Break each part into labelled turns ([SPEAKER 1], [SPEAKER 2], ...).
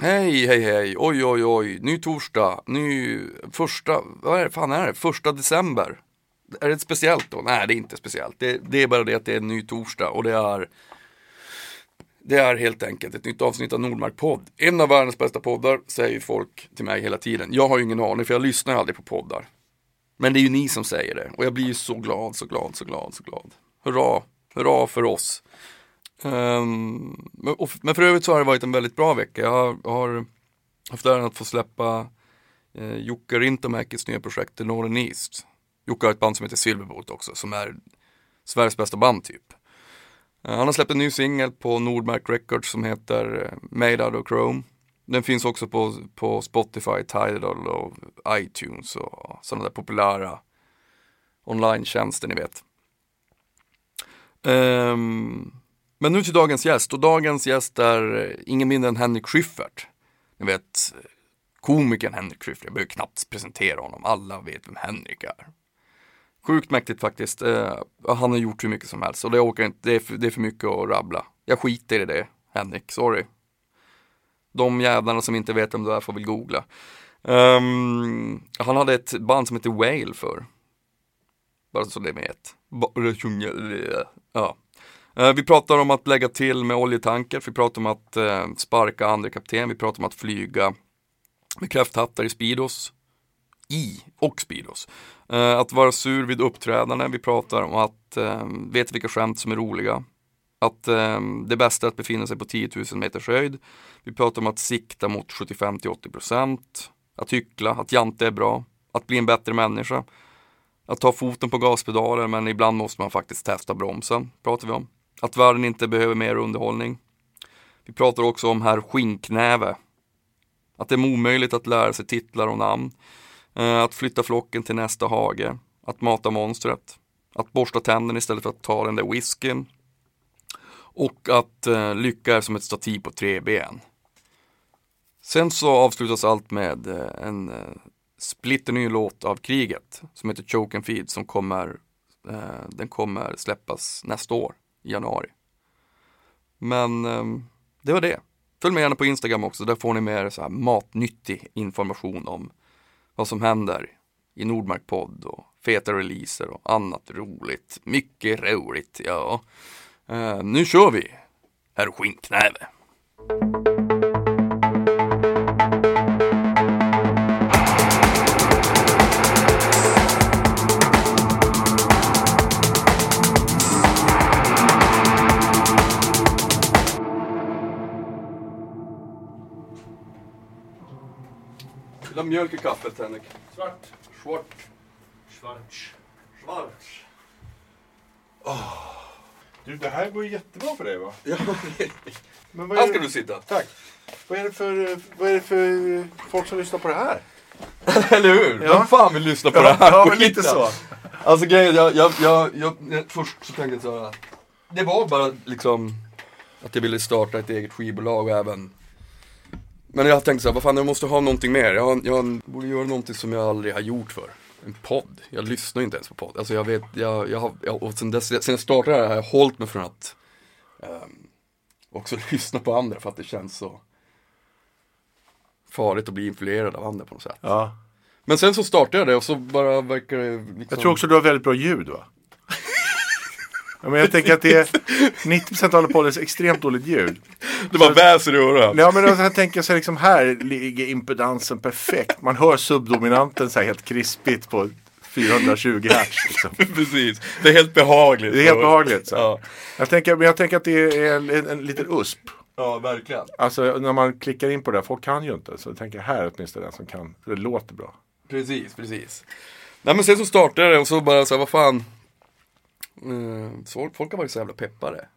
[SPEAKER 1] Hej, hej, hej, oj, oj, oj, ny torsdag, ny första, vad är det, fan är det, första december? Är det speciellt då? Nej, det är inte speciellt. Det, det är bara det att det är en ny torsdag och det är det är helt enkelt ett nytt avsnitt av Nordmark podd. En av världens bästa poddar säger folk till mig hela tiden. Jag har ju ingen aning för jag lyssnar aldrig på poddar. Men det är ju ni som säger det och jag blir ju så glad, så glad, så glad, så glad. Hurra, hurra för oss. Um, men för övrigt så har det varit en väldigt bra vecka. Jag har, har haft äran att få släppa eh, Jukka Rintamäkis nya projekt The Northern East. Jukka har ett band som heter Silverbolt också, som är Sveriges bästa band typ. Eh, han har släppt en ny singel på Nordmark Records som heter eh, Made Out of Chrome. Den finns också på, på Spotify, Tidal och iTunes och sådana där populära online-tjänster ni vet. Um, men nu till dagens gäst och dagens gäst är eh, ingen mindre än Henrik Schyffert. Ni vet eh, komikern Henrik Schyffert, jag behöver knappt presentera honom, alla vet vem Henrik är. Sjukt mäktigt faktiskt. eh, han har gjort hur mycket som helst och det, åker inte, det, är för, det är för mycket att rabbla. Jag skiter i det, Henrik, sorry. De jävlarna som inte vet om du är får väl googla. Um, han hade ett band som hette Whale för. Bara så det vet. Ja. Eh, vi pratar om att lägga till med oljetanker, vi pratar om att eh, sparka andra kapten, vi pratar om att flyga med kräfthattar i Speedos. I och Speedos. Eh, att vara sur vid uppträdande, vi pratar om att veta vilka skämt som är roliga. Att det bästa är att befinna sig på 10 000 meters höjd. Vi pratar om att sikta mot 75-80 procent. Att hyckla, att jante är bra. Att bli en bättre människa. Att ta foten på gaspedalen men ibland måste man faktiskt testa bromsen. Pratar vi om. Att världen inte behöver mer underhållning. Vi pratar också om herr Skinknäve. Att det är omöjligt att lära sig titlar och namn. Eh, att flytta flocken till nästa hage. Att mata monstret. Att borsta tänderna istället för att ta den där whiskyn. Och att eh, lycka är som ett stativ på tre ben. Sen så avslutas allt med eh, en eh, splitterny låt av kriget som heter Choke and Feed som kommer, eh, den kommer släppas nästa år januari. Men eh, det var det. Följ med gärna på Instagram också, där får ni mer så här matnyttig information om vad som händer i Nordmark podd och feta releaser och annat roligt. Mycket roligt, ja. Ehm, nu kör vi! Herr Skinknäve. Vill ha mjölk i kaffet Henrik?
[SPEAKER 2] Svart.
[SPEAKER 1] Svart.
[SPEAKER 2] Schwarz.
[SPEAKER 1] Schwarz.
[SPEAKER 2] Du, det här går ju jättebra för dig va?
[SPEAKER 1] Ja,
[SPEAKER 2] Men vad
[SPEAKER 1] här
[SPEAKER 2] är
[SPEAKER 1] ska
[SPEAKER 2] det,
[SPEAKER 1] du sitta.
[SPEAKER 2] Tack. Vad är, det för, vad är det för folk som lyssnar på det här?
[SPEAKER 1] Eller hur?
[SPEAKER 2] Ja.
[SPEAKER 1] Vem fan vill lyssna på det
[SPEAKER 2] Ja,
[SPEAKER 1] här
[SPEAKER 2] ja men lite så.
[SPEAKER 1] Alltså grejen, jag, jag, jag, jag, jag, först så tänkte jag så här. Det var bara liksom att jag ville starta ett eget skivbolag och även Men jag tänkte så här, vad fan jag måste ha någonting mer. Jag, jag borde göra någonting som jag aldrig har gjort för. En podd. Jag lyssnar inte ens på podd. Alltså jag vet, jag, jag har, jag, och sen, dess, sen jag startade det här har jag hållit mig från att ehm, också lyssna på andra för att det känns så farligt att bli influerad av andra på något sätt.
[SPEAKER 2] Ja.
[SPEAKER 1] Men sen så startade jag det och så bara verkar det liksom...
[SPEAKER 2] Jag tror också du har väldigt bra ljud va? Ja, men jag tänker att det är 90% av alla poddar är extremt dåligt ljud.
[SPEAKER 1] Det bara väser i öronen.
[SPEAKER 2] Ja men jag tänker så här, liksom här ligger impedansen perfekt. Man hör subdominanten så här helt krispigt på 420 hertz. Liksom.
[SPEAKER 1] Precis. Det är helt behagligt.
[SPEAKER 2] Det är helt behagligt. Så.
[SPEAKER 1] Ja,
[SPEAKER 2] Jag, tänker, men jag tänker att det är en, en, en liten USP.
[SPEAKER 1] ja verkligen.
[SPEAKER 2] Alltså när man klickar in på det, där, folk kan ju inte. Så jag tänker här är åtminstone den som kan. Det låter bra.
[SPEAKER 1] Precis, precis. Nej men sen så startade det och så bara så här, vad fan. Eh, så folk har varit så jävla peppade.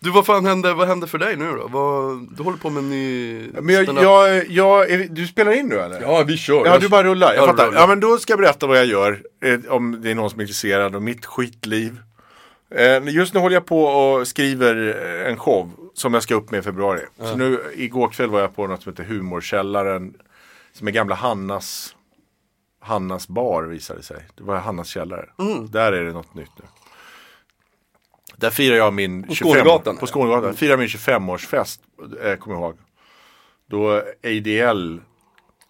[SPEAKER 1] Du vad fan hände, vad hände för dig nu då? Vad, du håller på med en ny
[SPEAKER 2] Men jag, jag, jag, är, du spelar in nu eller?
[SPEAKER 1] Ja vi kör.
[SPEAKER 2] Ja, du bara rullar. Jag
[SPEAKER 1] Ja,
[SPEAKER 2] fattar.
[SPEAKER 1] rullar.
[SPEAKER 2] Ja, men då ska jag berätta vad jag gör. Eh, om det är någon som är intresserad av mitt skitliv. Eh, just nu håller jag på och skriver en show som jag ska upp med i februari. Så nu, igår kväll var jag på något som heter Humorkällaren. Som är gamla Hannas Hannas bar visade sig. Det var Hannas källare. Där är det något nytt nu. Där firar jag min
[SPEAKER 1] På Skånegatan,
[SPEAKER 2] På? Skånegatan. Firar min 25-årsfest, eh, kommer jag ihåg. Då ADL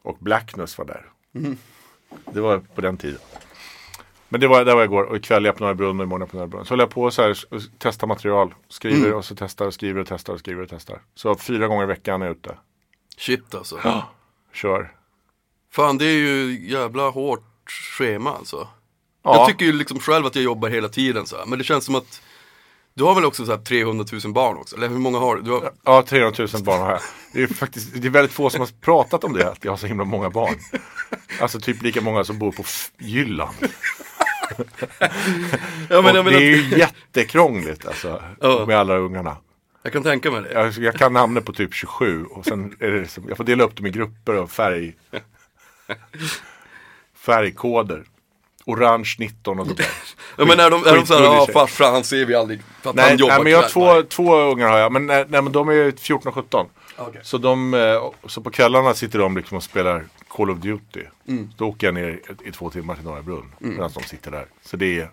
[SPEAKER 2] och Blackness var där. Det var på den tiden. Men det var där var jag igår och ikväll är jag på Norra Brunn och imorgon är jag på Norra Brunn. Så håller jag på så här och testar material. Skriver och så testar och skriver och testar och skriver och testar. Så fyra gånger i veckan är jag ute.
[SPEAKER 1] Shit alltså.
[SPEAKER 2] Kör.
[SPEAKER 1] Fan det är ju jävla hårt schema alltså.
[SPEAKER 2] Ja.
[SPEAKER 1] Jag tycker ju liksom själv att jag jobbar hela tiden så här. Men det känns som att du har väl också så här 300 000 barn också? Eller hur många har du? du har...
[SPEAKER 2] Ja, 300 000 barn har jag. Det är faktiskt det är väldigt få som har pratat om det, att jag har så himla många barn. Alltså typ lika många som bor på Jylland.
[SPEAKER 1] Ja, men,
[SPEAKER 2] det är ju jättekrångligt alltså,
[SPEAKER 1] Ja.
[SPEAKER 2] med alla ungarna.
[SPEAKER 1] jag kan tänka mig det.
[SPEAKER 2] Jag, jag kan namnet på typ 27 och sen är det som, jag får dela upp dem i grupper och färg. Färgkoder. Orange 19 och sånt där.
[SPEAKER 1] Ja, men är de, är de såhär, ja farsan han ser vi aldrig för att
[SPEAKER 2] Nej,
[SPEAKER 1] han jobbar
[SPEAKER 2] nej men jag har
[SPEAKER 1] kväll."
[SPEAKER 2] två, två ungar har jag, men, nej, nej, men de är ju 14 och 17.
[SPEAKER 1] Okej.
[SPEAKER 2] Så, de, eh, så på kvällarna sitter de liksom och spelar Call of Duty.
[SPEAKER 1] Mm.
[SPEAKER 2] Då åker jag ner i, två timmar till Norra Brunn medan de sitter där. Så det är,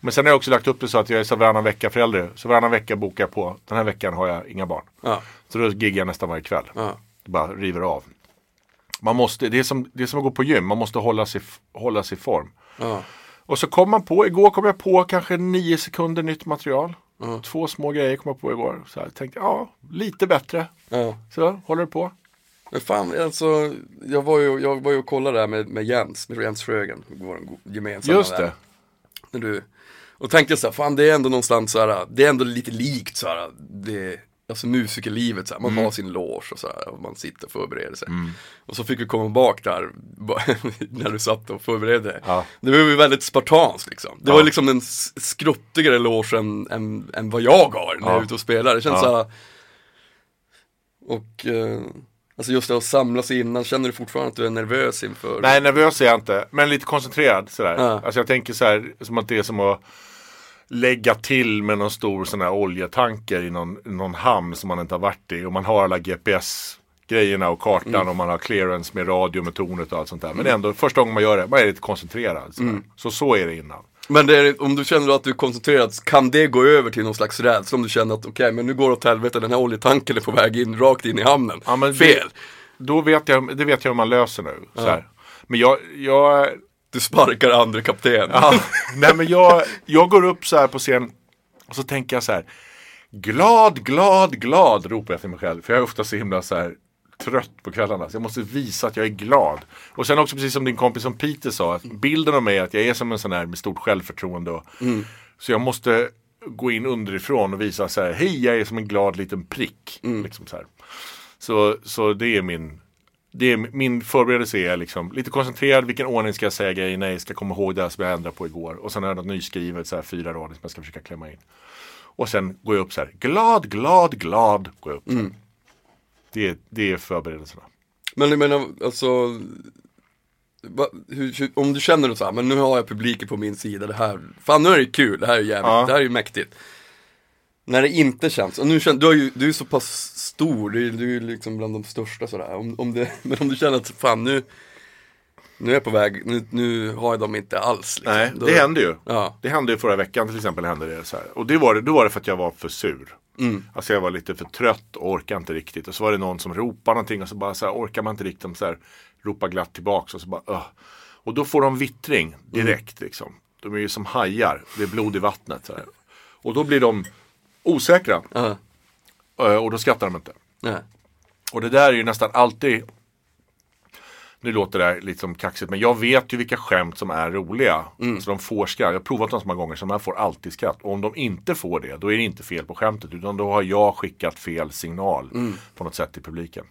[SPEAKER 2] men sen har jag också lagt upp det så att jag är så varannan vecka förälder. Så varannan vecka bokar jag på. Den här veckan har jag inga barn.
[SPEAKER 1] Ja,
[SPEAKER 2] Så då giggar jag nästan varje kväll.
[SPEAKER 1] ja.
[SPEAKER 2] Bara river av. Man måste, det, är som, det är som att gå på gym, man måste hålla sig, hålla sig i form.
[SPEAKER 1] Ja.
[SPEAKER 2] Och så kom man på, igår kom jag på kanske nio sekunder nytt material. Två små grejer kom jag på igår. Så jag tänkte, ja, lite bättre.
[SPEAKER 1] ja.
[SPEAKER 2] Så håller du på.
[SPEAKER 1] Men fan, alltså, jag var ju, jag var ju och kollade där med, med Jens, med Jens Sjögren, vår gemensamma
[SPEAKER 2] Just det.
[SPEAKER 1] När du, och tänkte så här, fan det är ändå någonstans så här, det är ändå lite likt så här, det, alltså musikerlivet så här, man
[SPEAKER 2] Mm.
[SPEAKER 1] har sin loge och så här, och man sitter och förbereder sig. Och så fick vi komma bak där, när du satt och förberedde dig.
[SPEAKER 2] Ja.
[SPEAKER 1] Det var ju väldigt spartanskt liksom. Det
[SPEAKER 2] Ja.
[SPEAKER 1] var liksom en skruttigare loge än, än, än vad jag har när jag
[SPEAKER 2] Ja.
[SPEAKER 1] är ute och spelar. Det känns
[SPEAKER 2] Ja.
[SPEAKER 1] så här, och eh, Alltså just det att samlas innan, känner du fortfarande att du är nervös inför?
[SPEAKER 2] Nej, nervös är jag inte. Men lite koncentrerad sådär.
[SPEAKER 1] Ja.
[SPEAKER 2] Alltså jag tänker så här, som att det är som att lägga till med någon stor sån här oljetanker i någon, någon hamn som man inte har varit i. Och man har alla GPS grejerna och kartan
[SPEAKER 1] Mm.
[SPEAKER 2] och man har clearance med radio med tornet och allt sånt där. Men är ändå första gången man gör det, man är lite koncentrerad. sådär.
[SPEAKER 1] Mm.
[SPEAKER 2] Så så är det innan.
[SPEAKER 1] Men det är, om du känner att du är koncentrerad, kan det gå över till någon slags rädsla? Om du känner att okej, men nu går det åt helvete, den här oljetanken är på väg in, rakt in i hamnen.
[SPEAKER 2] Ja, men det-
[SPEAKER 1] Fel!
[SPEAKER 2] Då vet jag, det vet jag hur man löser nu. Så här. Men jag, jag,
[SPEAKER 1] Du sparkar andra kapten.
[SPEAKER 2] Ja, nej men jag, jag går upp så här på scen och så tänker jag så här. Glad, glad, glad ropar jag till mig själv. För jag är ofta så himla så här trött på kvällarna. Så jag måste visa att jag är glad. Och sen också precis som din kompis som Peter sa. Att bilden av mig är att jag är som en sån här med stort självförtroende. Och, Så jag måste gå in underifrån och visa så här. Hej, jag är som en glad liten prick. Liksom så, här. Så, så det är min det är min förberedelse är liksom lite koncentrerad, vilken ordning ska jag säga grejer, nej, jag ska komma ihåg det som jag ändrade på igår. Och sen har jag något nyskrivet, så här fyra rader som jag ska försöka klämma in. Och sen går jag upp så här, glad, glad, glad, går jag upp. Här. Det, är, det är förberedelserna.
[SPEAKER 1] Men jag menar, alltså va, hur, hur, Om du känner så här, men nu har jag publiken på min sida, det här, fan nu är det kul, det här är jävligt,
[SPEAKER 2] Ja.
[SPEAKER 1] det här är ju mäktigt. När det inte känns, och nu känner, du, har ju, du är så pass stor, du, är- du är liksom bland de största sådär. Om, om det, men om du känner att fan nu, nu är jag på väg, nu, nu har jag dem inte alls. Liksom.
[SPEAKER 2] Nej,
[SPEAKER 1] Då-
[SPEAKER 2] det händer ju.
[SPEAKER 1] Ja.
[SPEAKER 2] Det hände ju förra veckan till exempel. Hände det så här. Och det var då var det för att jag var för sur. Alltså jag var lite för trött och orkade inte riktigt. Och så var det någon som ropade någonting och så bara så här, orkar man inte riktigt så här, ropa glatt tillbaks och så bara öh. Och då får de vittring direkt liksom. De är ju som hajar, det är blod i vattnet. Och då blir de osäkra.
[SPEAKER 1] Ja.
[SPEAKER 2] Eh, Och då skrattar de inte.
[SPEAKER 1] Nej.
[SPEAKER 2] Och det där är ju nästan alltid nu låter det här lite som kaxigt men jag vet ju vilka skämt som är roliga. Så de får skratt. Jag har provat dem så många gånger så de får alltid skratt. Och om de inte får det då är det inte fel på skämtet utan då har jag skickat fel signal på något sätt till publiken.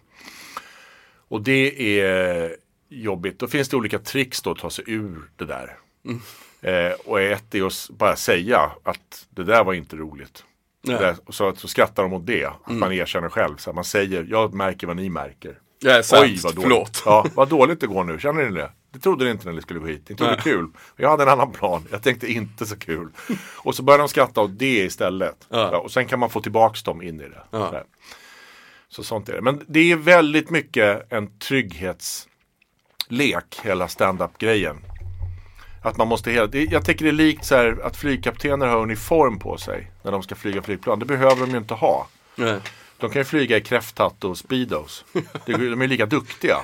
[SPEAKER 2] Och det är jobbigt. Då finns det olika tricks då att ta sig ur det där. Eh, och ett är att bara säga att det där var inte roligt. Där, så, så skrattar de åt det. Att man erkänner själv. Så man säger, jag märker vad ni märker.
[SPEAKER 1] Jag är sämst,
[SPEAKER 2] vad dåligt.
[SPEAKER 1] förlåt.
[SPEAKER 2] Ja, vad dåligt det går nu. Känner ni det? Det trodde ni inte när ni skulle gå hit. Ni trodde
[SPEAKER 1] Nej.
[SPEAKER 2] kul. Jag hade en annan plan. Jag tänkte inte så kul. Och så börjar de skratta åt det istället.
[SPEAKER 1] Ja.
[SPEAKER 2] Ja, och sen kan man få tillbaks dem in i det.
[SPEAKER 1] Ja.
[SPEAKER 2] Sådär. Så sånt är det. Men det är väldigt mycket en trygghetslek, hela stand-up-grejen. Att man måste hela, det, jag tycker det är likt så här att flygkaptener har uniform på sig när de ska flyga flygplan. Det behöver de ju inte ha.
[SPEAKER 1] Nej.
[SPEAKER 2] De kan ju flyga i kräfthatt och speedos. De är lika duktiga.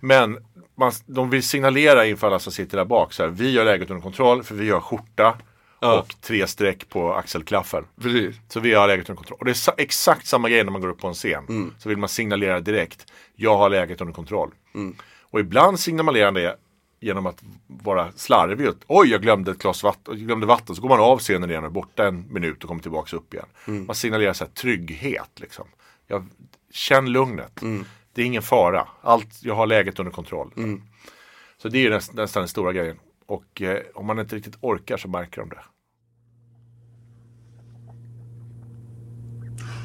[SPEAKER 2] Men man, de vill signalera inför alla som sitter där bak. Så här, vi har läget under kontroll för vi har skjorta
[SPEAKER 1] Ja.
[SPEAKER 2] och tre streck på axelklaffen.
[SPEAKER 1] Precis.
[SPEAKER 2] Så vi har läget under kontroll. Och det är sa- exakt samma grej när man går upp på en scen. Så vill man signalera direkt. Jag har läget under kontroll. Och ibland signalerar det genom att vara slarvig. Oj, jag glömde ett glas vatten. Jag glömde vatten. Så går man av scenen igen och är borta en minut och kommer tillbaka upp igen. Man signalerar så här, trygghet. Liksom. Jag, känn lugnet. Det är ingen fara. Allt, jag har läget under kontroll. Så det är näst, nästan den stora grejen. Och eh, om man inte riktigt orkar så märker de det.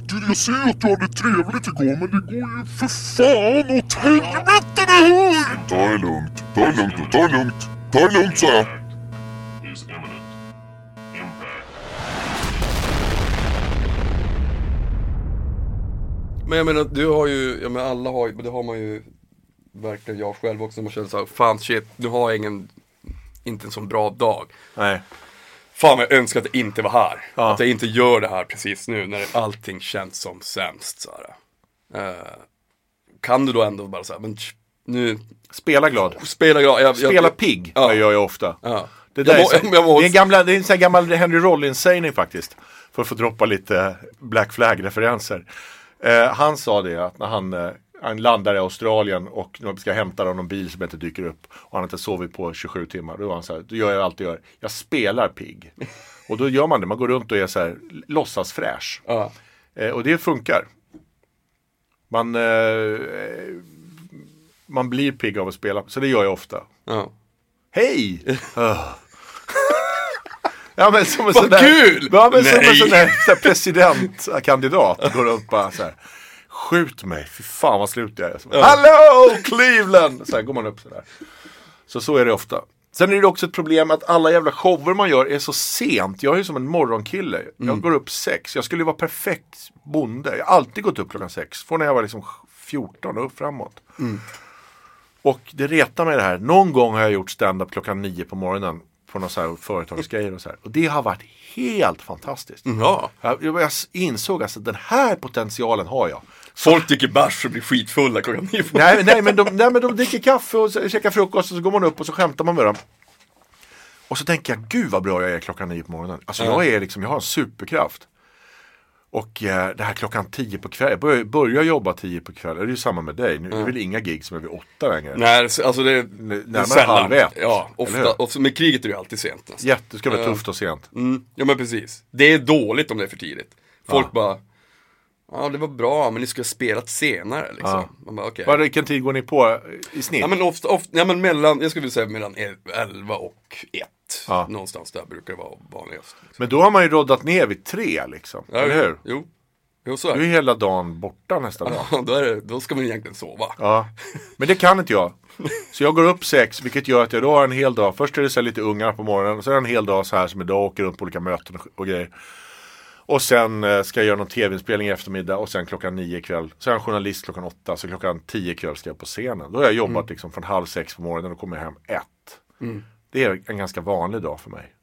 [SPEAKER 3] Du, jag ser att du hade trevligt igår, men det går ju för fan åt helvete! Ta det lugnt, ta det lugnt ta det lugnt. Ta det lugnt sa jag.
[SPEAKER 4] is imminent. Impact.
[SPEAKER 1] Men jag menar, du har ju, ja men alla har ju, men det har man ju verkligen jag själv också. Man känner såhär, fan shit, nu har jag ingen, inte en sån bra dag.
[SPEAKER 2] Nej.
[SPEAKER 1] Fan vad jag önskar att jag inte var här.
[SPEAKER 2] Ja.
[SPEAKER 1] Att jag inte gör det här precis nu när allting känns som sämst. Så här. Eh, kan du då ändå bara säga, men nu,
[SPEAKER 2] Spela glad.
[SPEAKER 1] spela glad. Jag,
[SPEAKER 2] Spela
[SPEAKER 1] jag,
[SPEAKER 2] pigg
[SPEAKER 1] Ja.
[SPEAKER 2] gör jag ofta.
[SPEAKER 1] Ja.
[SPEAKER 2] Det, där är,
[SPEAKER 1] må-
[SPEAKER 2] så,
[SPEAKER 1] jag må-
[SPEAKER 2] det är en, gamla, det är en sån gammal Henry Rollins-sägning faktiskt. För att få droppa lite Black Flag-referenser. Eh, han sa det att när han, eh, han landar i Australien och de ska hämta någon bil som inte dyker upp och han inte sovit på 27 timmar. Då var han så här, då gör jag allt jag gör. Jag spelar pigg. Och då gör man det, man går runt och är så här låtsas fräsch.
[SPEAKER 1] Ja.
[SPEAKER 2] Eh, och det funkar. Man, eh, man blir pigg av att spela, så det gör jag ofta.
[SPEAKER 1] Ja.
[SPEAKER 2] Hej! Ah. ja men som en
[SPEAKER 1] Vad
[SPEAKER 2] sån där,
[SPEAKER 1] kul!
[SPEAKER 2] Ja men som en sån där, så presidentkandidat går upp bara så här. Skjut mig, fy fan vad slut jag är. Så bara, Hallå Cleveland! Så här går man upp sådär. Så så är det ofta. Sen är det också ett problem att alla jävla shower man gör är så sent. Jag är ju som en morgonkille. Jag går upp sex. Jag skulle ju vara perfekt bonde. Jag har alltid gått upp klockan sex. Från när jag var liksom 14 och upp framåt. Och det retar mig det här. Någon gång har jag gjort stand-up klockan nio på morgonen. På några så här företagsgrejer och så här. Och det har varit helt fantastiskt.
[SPEAKER 1] ja.
[SPEAKER 2] Jag, jag insåg alltså den här potentialen har jag.
[SPEAKER 1] Folk dricker bärs och blir skitfulla klockan nio på
[SPEAKER 2] Nej, nej, men de, nej men de dricker kaffe och käkar frukost och så går man upp och så skämtar man med dem. Och så tänker jag, gud vad bra jag är klockan nio på morgonen. Alltså jag är liksom, jag har en superkraft. Och eh, det här klockan tio på kvällen, jag börjar, börjar jobba tio på kvällen, det är ju samma med dig. Nu är det väl inga gig som är vid åtta längre.
[SPEAKER 1] Nej, alltså det är
[SPEAKER 2] närmare
[SPEAKER 1] sällan.
[SPEAKER 2] halv ett,
[SPEAKER 1] Ja, ofta. Och så med kriget är det ju alltid sent nästan.
[SPEAKER 2] Jätte, det ska vara tufft och sent.
[SPEAKER 1] Mm, ja men precis. Det är dåligt om det är för tidigt. Folk bara, ja det var bra men ni skulle ha spelat senare liksom.
[SPEAKER 2] Ja.
[SPEAKER 1] Man bara, okej.
[SPEAKER 2] Vad- Vilken tid går ni på i snitt?
[SPEAKER 1] Ja men ofta, ofta, ja men mellan, jag skulle vilja säga mellan 11 och 1.
[SPEAKER 2] Ja.
[SPEAKER 1] Någonstans där brukar det vara vanligast.
[SPEAKER 2] Men då har man ju roddat ner vid tre liksom.
[SPEAKER 1] Ja,
[SPEAKER 2] eller hur?
[SPEAKER 1] Jo, jo så är
[SPEAKER 2] Du är
[SPEAKER 1] det.
[SPEAKER 2] hela dagen borta nästa dag.
[SPEAKER 1] Ja, då, är det, då ska man egentligen sova.
[SPEAKER 2] Ja, men det kan inte jag. Så jag går upp sex, vilket gör att jag då har en hel dag. Först är det så lite ungar på morgonen och sen en hel dag så här som idag, åker runt på olika möten och, och grejer. Och sen eh, ska jag göra någon tv-inspelning i eftermiddag och sen klockan nio ikväll. Så är jag en journalist klockan åtta, så klockan tio ikväll ska jag på scenen. Då har jag jobbat liksom från halv sex på morgonen och kommer hem ett. Det är en ganska vanlig dag för mig.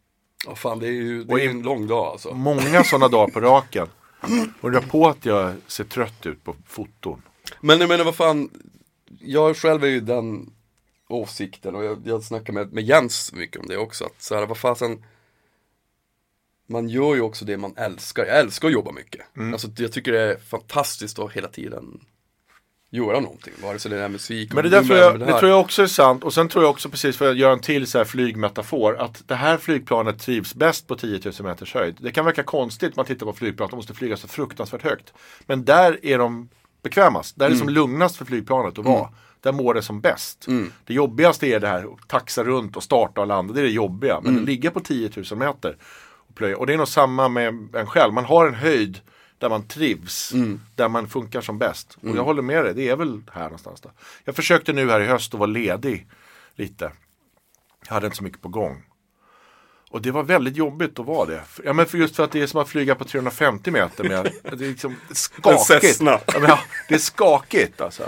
[SPEAKER 1] Ja fan det är ju det är en lång dag alltså.
[SPEAKER 2] Många sådana dagar på raken. Undrar på att jag ser trött ut på foton.
[SPEAKER 1] Men jag menar vad fan, jag själv är ju den åsikten och jag, jag snackar med, med Jens mycket om det också. Att så här, vad fasen, man gör ju också det man älskar. Jag älskar att jobba mycket.
[SPEAKER 2] Mm.
[SPEAKER 1] Alltså jag tycker det är fantastiskt att hela tiden göra någonting. Vare sig det är musik
[SPEAKER 2] Men det där tror jag,
[SPEAKER 1] det
[SPEAKER 2] det tror jag också är sant. Och sen tror jag också precis för att göra en till så här flygmetafor. Att det här flygplanet trivs bäst på 10 000 meters höjd. Det kan verka konstigt man tittar på flygplan. De måste flyga så fruktansvärt högt. Men där är de bekvämast. Där är det som lugnast för flygplanet att vara. Där mår det som bäst. Det jobbigaste är det här att taxa runt och starta och landa. Det är det jobbiga. Men att ligga på 10 000 meter. Och, plöja. och det är nog samma med en själv. Man har en höjd där man trivs. Där man funkar som bäst. Och jag håller med dig. Det är väl här någonstans. Då. Jag försökte nu här i höst att vara ledig lite. Jag hade inte så mycket på gång. Och det var väldigt jobbigt att vara det. Ja, men för just för att det är som att flyga på 350 meter. Med, det är liksom skakigt. Ja, men, ja, det är skakigt alltså.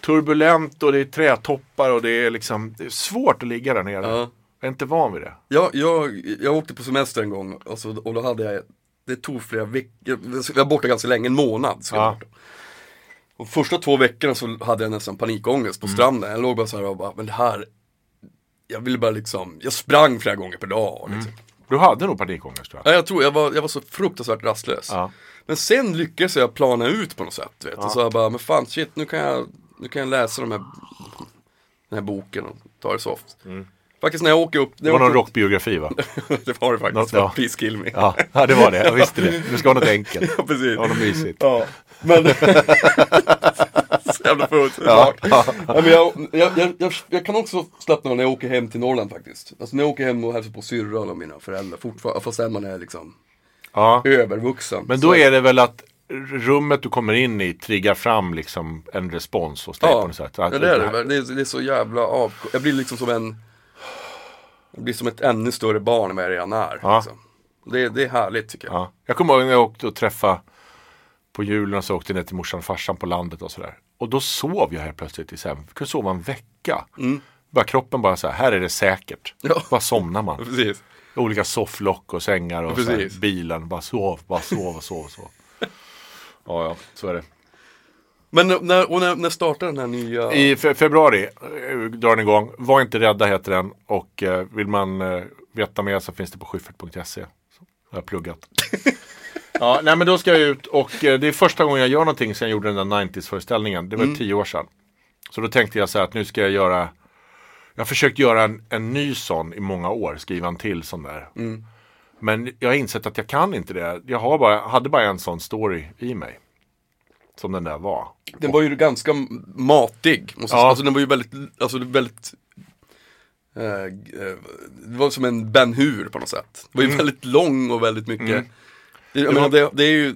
[SPEAKER 2] Turbulent och det är trätoppar och det är liksom det är svårt att ligga där nere.
[SPEAKER 1] Ja.
[SPEAKER 2] Jag är inte van vid det.
[SPEAKER 1] Jag, jag, jag åkte på semester en gång och, så, och då hade jag det tog flera veckor, jag var borta ganska länge, en månad. Så
[SPEAKER 2] Ja.
[SPEAKER 1] Och första två veckorna så hade jag nästan panikångest på
[SPEAKER 2] Mm.
[SPEAKER 1] stranden. Jag låg bara så här och bara, men det här, jag ville bara liksom, jag sprang flera gånger per dag. Liksom.
[SPEAKER 2] Du hade nog panikångest tror jag.
[SPEAKER 1] Ja, jag tror jag var, jag var så fruktansvärt rastlös.
[SPEAKER 2] Ja.
[SPEAKER 1] Men sen lyckades jag plana ut på något sätt. Vet. Och så jag bara, men fan shit, nu kan jag, nu kan jag läsa de här, den här boken och ta det soft. Faktiskt när jag åker upp.
[SPEAKER 2] Det var någon
[SPEAKER 1] upp-
[SPEAKER 2] rockbiografi va?
[SPEAKER 1] det var det faktiskt.
[SPEAKER 2] Något-
[SPEAKER 1] Ja. Please kill me.
[SPEAKER 2] Ja, ja det var det. Jag visste det. Du ska ha något enkelt.
[SPEAKER 1] Ja, precis.
[SPEAKER 2] Ja, något mysigt.
[SPEAKER 1] Ja, men... så jävla fullt.
[SPEAKER 2] Ja.
[SPEAKER 1] Ja. Men jag, jag, jag, jag, kan också slappna av när jag åker hem till Norrland faktiskt. Alltså när jag åker hem och hälsar på syrran och mina föräldrar fortfarande, fast man är liksom
[SPEAKER 2] Ja.
[SPEAKER 1] övervuxen.
[SPEAKER 2] Men då är det väl att rummet du kommer in i triggar fram liksom en respons hos dig
[SPEAKER 1] Ja,
[SPEAKER 2] på något sätt.
[SPEAKER 1] ja det är det. Det är, det är så jävla av... Jag blir liksom som en... Jag blir som ett ännu större barn än vad jag redan är.
[SPEAKER 2] Ja.
[SPEAKER 1] Liksom. Det, det är härligt tycker jag.
[SPEAKER 2] Ja. Jag kommer ihåg när jag åkte och träffade på julen och så åkte jag ner till morsan och farsan på landet och sådär. Och då sov jag helt plötsligt i säng. Jag kunde sova en vecka. Bara kroppen bara så här, här är det säkert.
[SPEAKER 1] Mm. Ja.
[SPEAKER 2] Bara somnar man.
[SPEAKER 1] Precis.
[SPEAKER 2] Olika sofflock och sängar och så här, bilen. Bara sov, bara sov och sov och sov. Ja, ja, så är det.
[SPEAKER 1] Men när, och när, när startar den här nya...
[SPEAKER 2] I fe- februari eh, drar den igång. Var inte rädda heter den. Och eh, vill man eh, veta mer så finns det på schyffert.se. Så har jag pluggat. ja, nej men då ska jag ut och eh, det är första gången jag gör någonting sedan jag gjorde den där 90s-föreställningen. Det var tio år sedan. Så då tänkte jag så här att nu ska jag göra Jag har försökt göra en, en ny sån i många år, skriva en till sån där. Men jag har insett att jag kan inte det. Jag har bara, hade bara en sån story i mig. Som den där var.
[SPEAKER 1] Den var ju ganska matig. Måste
[SPEAKER 2] Ja.
[SPEAKER 1] Alltså den var ju väldigt, alltså det väldigt eh, eh, Det var som en Ben Hur på något sätt. Det var ju väldigt lång och väldigt mycket det, jag menar, det, det är ju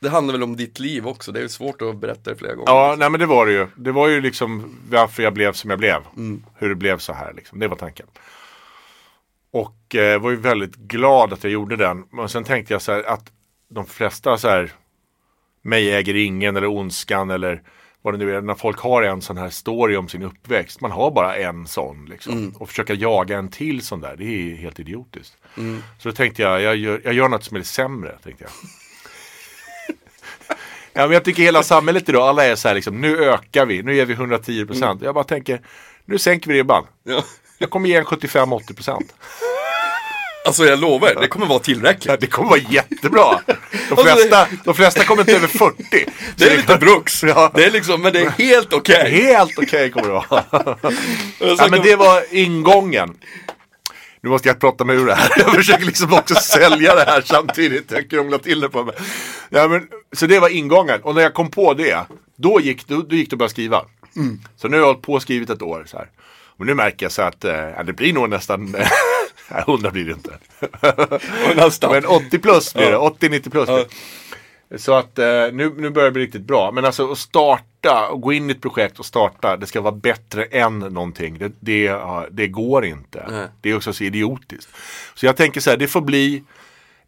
[SPEAKER 1] Det handlar väl om ditt liv också, det är ju svårt att berätta det flera gånger.
[SPEAKER 2] Ja, nej men det var det ju. Det var ju liksom varför jag blev som jag blev. Hur det blev så här liksom. Det var tanken. Och eh, var ju väldigt glad att jag gjorde den. Men sen tänkte jag så här att de flesta så här mig äger ingen eller ondskan eller vad det nu är. När folk har en sån här story om sin uppväxt. Man har bara en sån liksom. Och försöka jaga en till sån där. Det är helt idiotiskt. Så då tänkte jag, jag gör, jag gör något som är sämre. Tänkte jag. Ja, men jag tycker hela samhället idag, alla är så här liksom, nu ökar vi, nu ger vi 110 procent. Jag bara tänker, nu sänker vi ribban.
[SPEAKER 1] Ja.
[SPEAKER 2] Jag kommer ge en 75-80 procent.
[SPEAKER 1] Alltså jag lovar, det kommer vara tillräckligt.
[SPEAKER 2] Ja, det kommer vara jättebra. De
[SPEAKER 1] Alltså,
[SPEAKER 2] flesta, de flesta kommer inte över 40.
[SPEAKER 1] Det är lite bruks.
[SPEAKER 2] Ja.
[SPEAKER 1] Det är liksom, men det är helt okej.
[SPEAKER 2] Helt okej kommer det vara. Ja, men det var ingången. Nu måste jag prata mig ur det här. Jag försöker liksom också sälja det här samtidigt. Jag krånglar till det på mig. Ja, men, så det var ingången. Och när jag kom på det, då gick, då, då gick det att börja skriva. Så nu har jag hållit på och skrivit ett år. Så här. Och nu märker jag så att eh, ja, det blir nog nästan, nej, 100 blir det inte. Men 80 plus blir det,
[SPEAKER 1] Ja.
[SPEAKER 2] 80-90 plus. blir det. Så att eh, nu, nu börjar det bli riktigt bra. Men alltså att starta och gå in i ett projekt och starta, det ska vara bättre än någonting. Det, det, det går inte.
[SPEAKER 1] Nej.
[SPEAKER 2] Det är också så idiotiskt. Så jag tänker så här, det får bli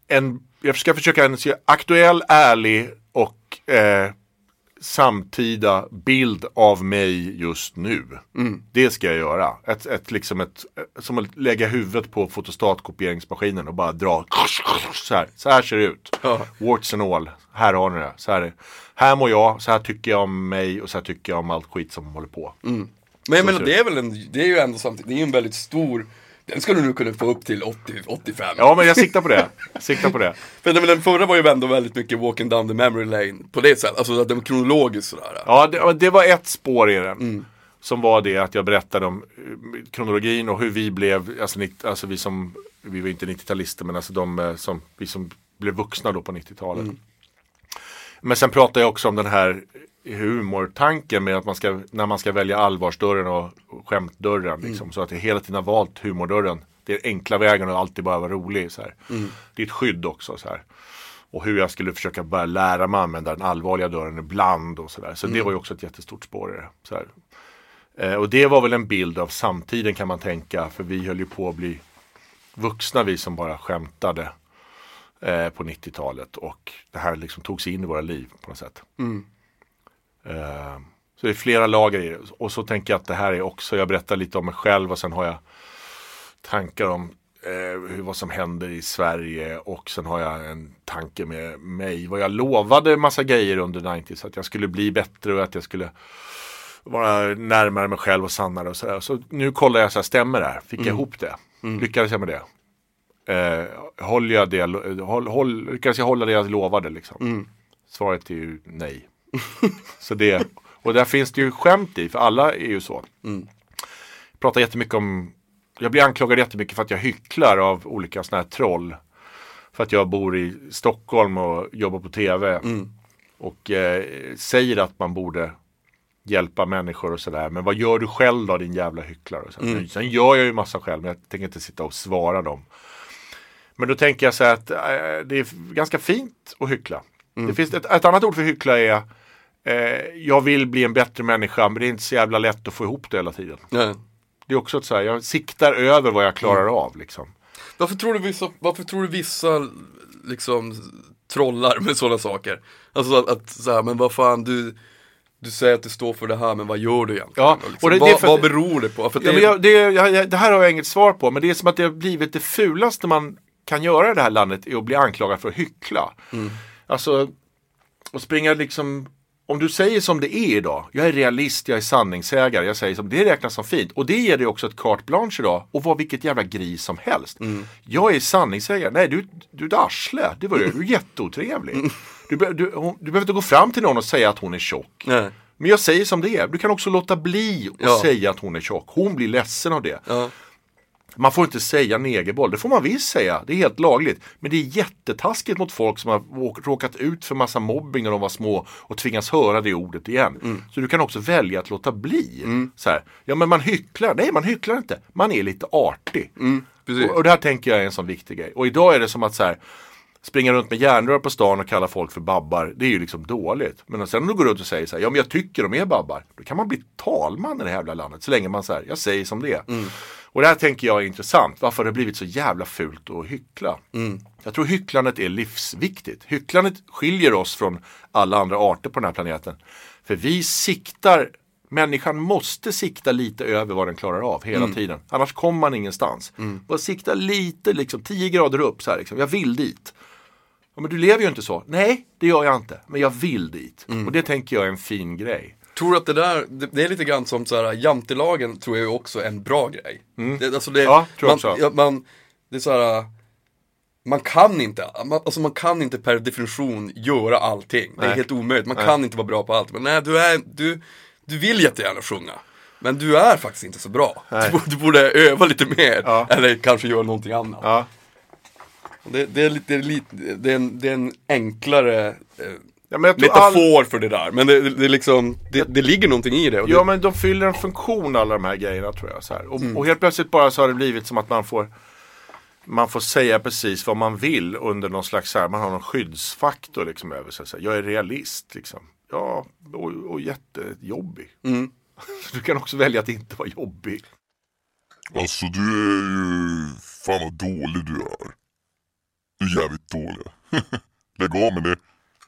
[SPEAKER 2] en, jag ska försöka en aktuell, ärlig och eh, samtida bild av mig just nu. Det ska jag göra. Ett, ett, liksom ett, som att lägga huvudet på fotostatkopieringsmaskinen och bara dra. Så här, så här ser det ut.
[SPEAKER 1] Ja.
[SPEAKER 2] Warts and all. Här har ni det. Så här, är- här mår jag, så här tycker jag om mig och så här tycker jag om allt skit som håller på.
[SPEAKER 1] Men jag menar, det är väl en, det är ju ändå samtidigt, det är ju en väldigt stor Den ska du nu kunna få upp till 80, 85
[SPEAKER 2] Ja men jag siktar på det. Siktar på det.
[SPEAKER 1] För den, förra var ju ändå väldigt mycket walking down the memory lane På det sättet, alltså att den var kronologisk sådär
[SPEAKER 2] Ja, det, det var ett spår i den. Som var det att jag berättade om eh, kronologin och hur vi blev, alltså, alltså vi som, vi var inte 90-talister men alltså de eh, som, vi som blev vuxna då på 90-talet. Men sen pratade jag också om den här humortanken med att man ska, när man ska välja allvarsdörren och, skämtdörren. Liksom, Så att jag hela tiden har valt humordörren. Det är enkla vägen och alltid bara vara rolig. Så här. Det är ett skydd också. Så här. Och hur jag skulle försöka börja lära mig använda den allvarliga dörren ibland och sådär. Så det var ju också ett jättestort spår i det. Så här. Eh, och det var väl en bild av samtiden kan man tänka. För vi höll ju på att bli vuxna vi som bara skämtade eh, på 90-talet. Och det här liksom tog sig in i våra liv på något sätt. Eh, så det är flera lager i det. Och så tänker jag att det här är också, jag berättar lite om mig själv och sen har jag tankar om eh, vad som händer i Sverige och sen har jag en tanke med mig. Vad jag lovade massa grejer under 90s. Att jag skulle bli bättre och att jag skulle vara närmare mig själv och sannare och sådär. Så nu kollar jag så här, stämmer det här? Fick jag ihop det? Lyckades jag med det? Eh, håller jag det, håll, håll, lyckades jag hålla det jag lovade liksom? Svaret är ju nej. så det, och där finns det ju skämt i, för alla är ju så. Jag pratar jättemycket om, jag blir anklagad jättemycket för att jag hycklar av olika sådana här troll. För att jag bor i Stockholm och jobbar på tv. Och eh, säger att man borde hjälpa människor och sådär. Men vad gör du själv då din jävla hycklare? Och så. Sen gör jag ju massa själv men jag tänker inte sitta och svara dem. Men då tänker jag så här att eh, det är ganska fint att hyckla. Det finns ett, ett annat ord för hyckla är eh, jag vill bli en bättre människa men det är inte så jävla lätt att få ihop det hela tiden.
[SPEAKER 1] Nej.
[SPEAKER 2] Det är också ett så här, jag siktar över vad jag klarar av liksom.
[SPEAKER 1] Varför tror du vissa, varför tror du vissa liksom trollar med sådana saker? Alltså att, att så här, men vad fan du du säger att du står för det här, men vad gör du egentligen?
[SPEAKER 2] Ja,
[SPEAKER 1] liksom,
[SPEAKER 2] och det- det
[SPEAKER 1] vad,
[SPEAKER 2] för-
[SPEAKER 1] vad beror det på? För
[SPEAKER 2] Ja,
[SPEAKER 1] det,
[SPEAKER 2] jag, det, jag, det här har jag inget svar på, men det är som att det har blivit det fulaste man kan göra i det här landet är att bli anklagad för att hyckla. Alltså, att springa liksom om du säger som det är idag, jag är realist, jag är sanningssägare, jag säger som det räknas som fint. Och det ger dig också ett carte blanche idag och vara vilket jävla gris som helst. Jag är sanningssägare, nej du, du är ett arsle, det var du, du är jätteotrevlig. Du, be- du, hon, du behöver inte gå fram till någon och säga att hon är tjock.
[SPEAKER 1] Nej.
[SPEAKER 2] Men jag säger som det är. Du kan också låta bli att
[SPEAKER 1] Ja.
[SPEAKER 2] säga att hon är tjock. Hon blir ledsen av det.
[SPEAKER 1] Ja.
[SPEAKER 2] Man får inte säga negerboll. Det får man visst säga. Det är helt lagligt. Men det är jättetaskigt mot folk som har åk- råkat ut för massa mobbing när de var små och tvingas höra det ordet igen.
[SPEAKER 1] Mm.
[SPEAKER 2] Så du kan också välja att låta bli. Så här. Ja men man hycklar. Nej man hycklar inte. Man är lite artig.
[SPEAKER 1] Mm.
[SPEAKER 2] Och, och det här tänker jag är en sån viktig grej. Och idag är det som att så här, springa runt med järnrör på stan och kalla folk för babbar. Det är ju liksom dåligt. Men sen om du går runt och säger så här, ja men jag tycker de är babbar. Då kan man bli talman i det här jävla landet. Så länge man säger, jag säger som det är. Och det här tänker jag är intressant. Varför har det blivit så jävla fult att hyckla? Jag tror hycklandet är livsviktigt. Hycklandet skiljer oss från alla andra arter på den här planeten. För vi siktar Människan måste sikta lite över vad den klarar av hela tiden. Annars kommer man ingenstans. Bara sikta lite, liksom 10 grader upp. Så här, liksom. Jag vill dit. Ja, men du lever ju inte så. Nej, det gör jag inte. Men jag vill dit. Och det tänker jag är en fin grej.
[SPEAKER 1] Tror att det där, det, det är lite grann som så här, jantelagen tror jag är också en bra grej. Det, alltså det,
[SPEAKER 2] Mm. Ja, tror jag
[SPEAKER 1] man,
[SPEAKER 2] också.
[SPEAKER 1] man, det är så här, man kan inte, man, alltså man kan inte per definition göra allting. Det är
[SPEAKER 2] Nej.
[SPEAKER 1] helt omöjligt, man kan inte vara bra på allt. Men nej, du, är, du, du vill jättegärna sjunga. Men du är faktiskt inte så bra. Du, borde- du borde öva lite mer.
[SPEAKER 2] Ja.
[SPEAKER 1] Eller kanske göra någonting annat.
[SPEAKER 2] Ja.
[SPEAKER 1] Det, det, är lite, det, är lite, det, är en, det är en enklare eh,
[SPEAKER 2] Ja, men jag tror all...
[SPEAKER 1] metafor för det där. Men det, det, liksom, det, det ligger någonting i det. Och
[SPEAKER 2] Ja
[SPEAKER 1] det
[SPEAKER 2] men de fyller en funktion alla de här grejerna tror jag. Så här. Och, och helt plötsligt bara så har det blivit som att man får man får säga precis vad man vill under någon slags, så här, man har någon skyddsfaktor liksom över sig. Så här, jag är realist liksom. Ja, och, och jättejobbig. Du kan också välja att inte vara jobbig.
[SPEAKER 3] Alltså du är ju... Fan vad dålig du är. Du är jävligt dålig. Lägg av med det.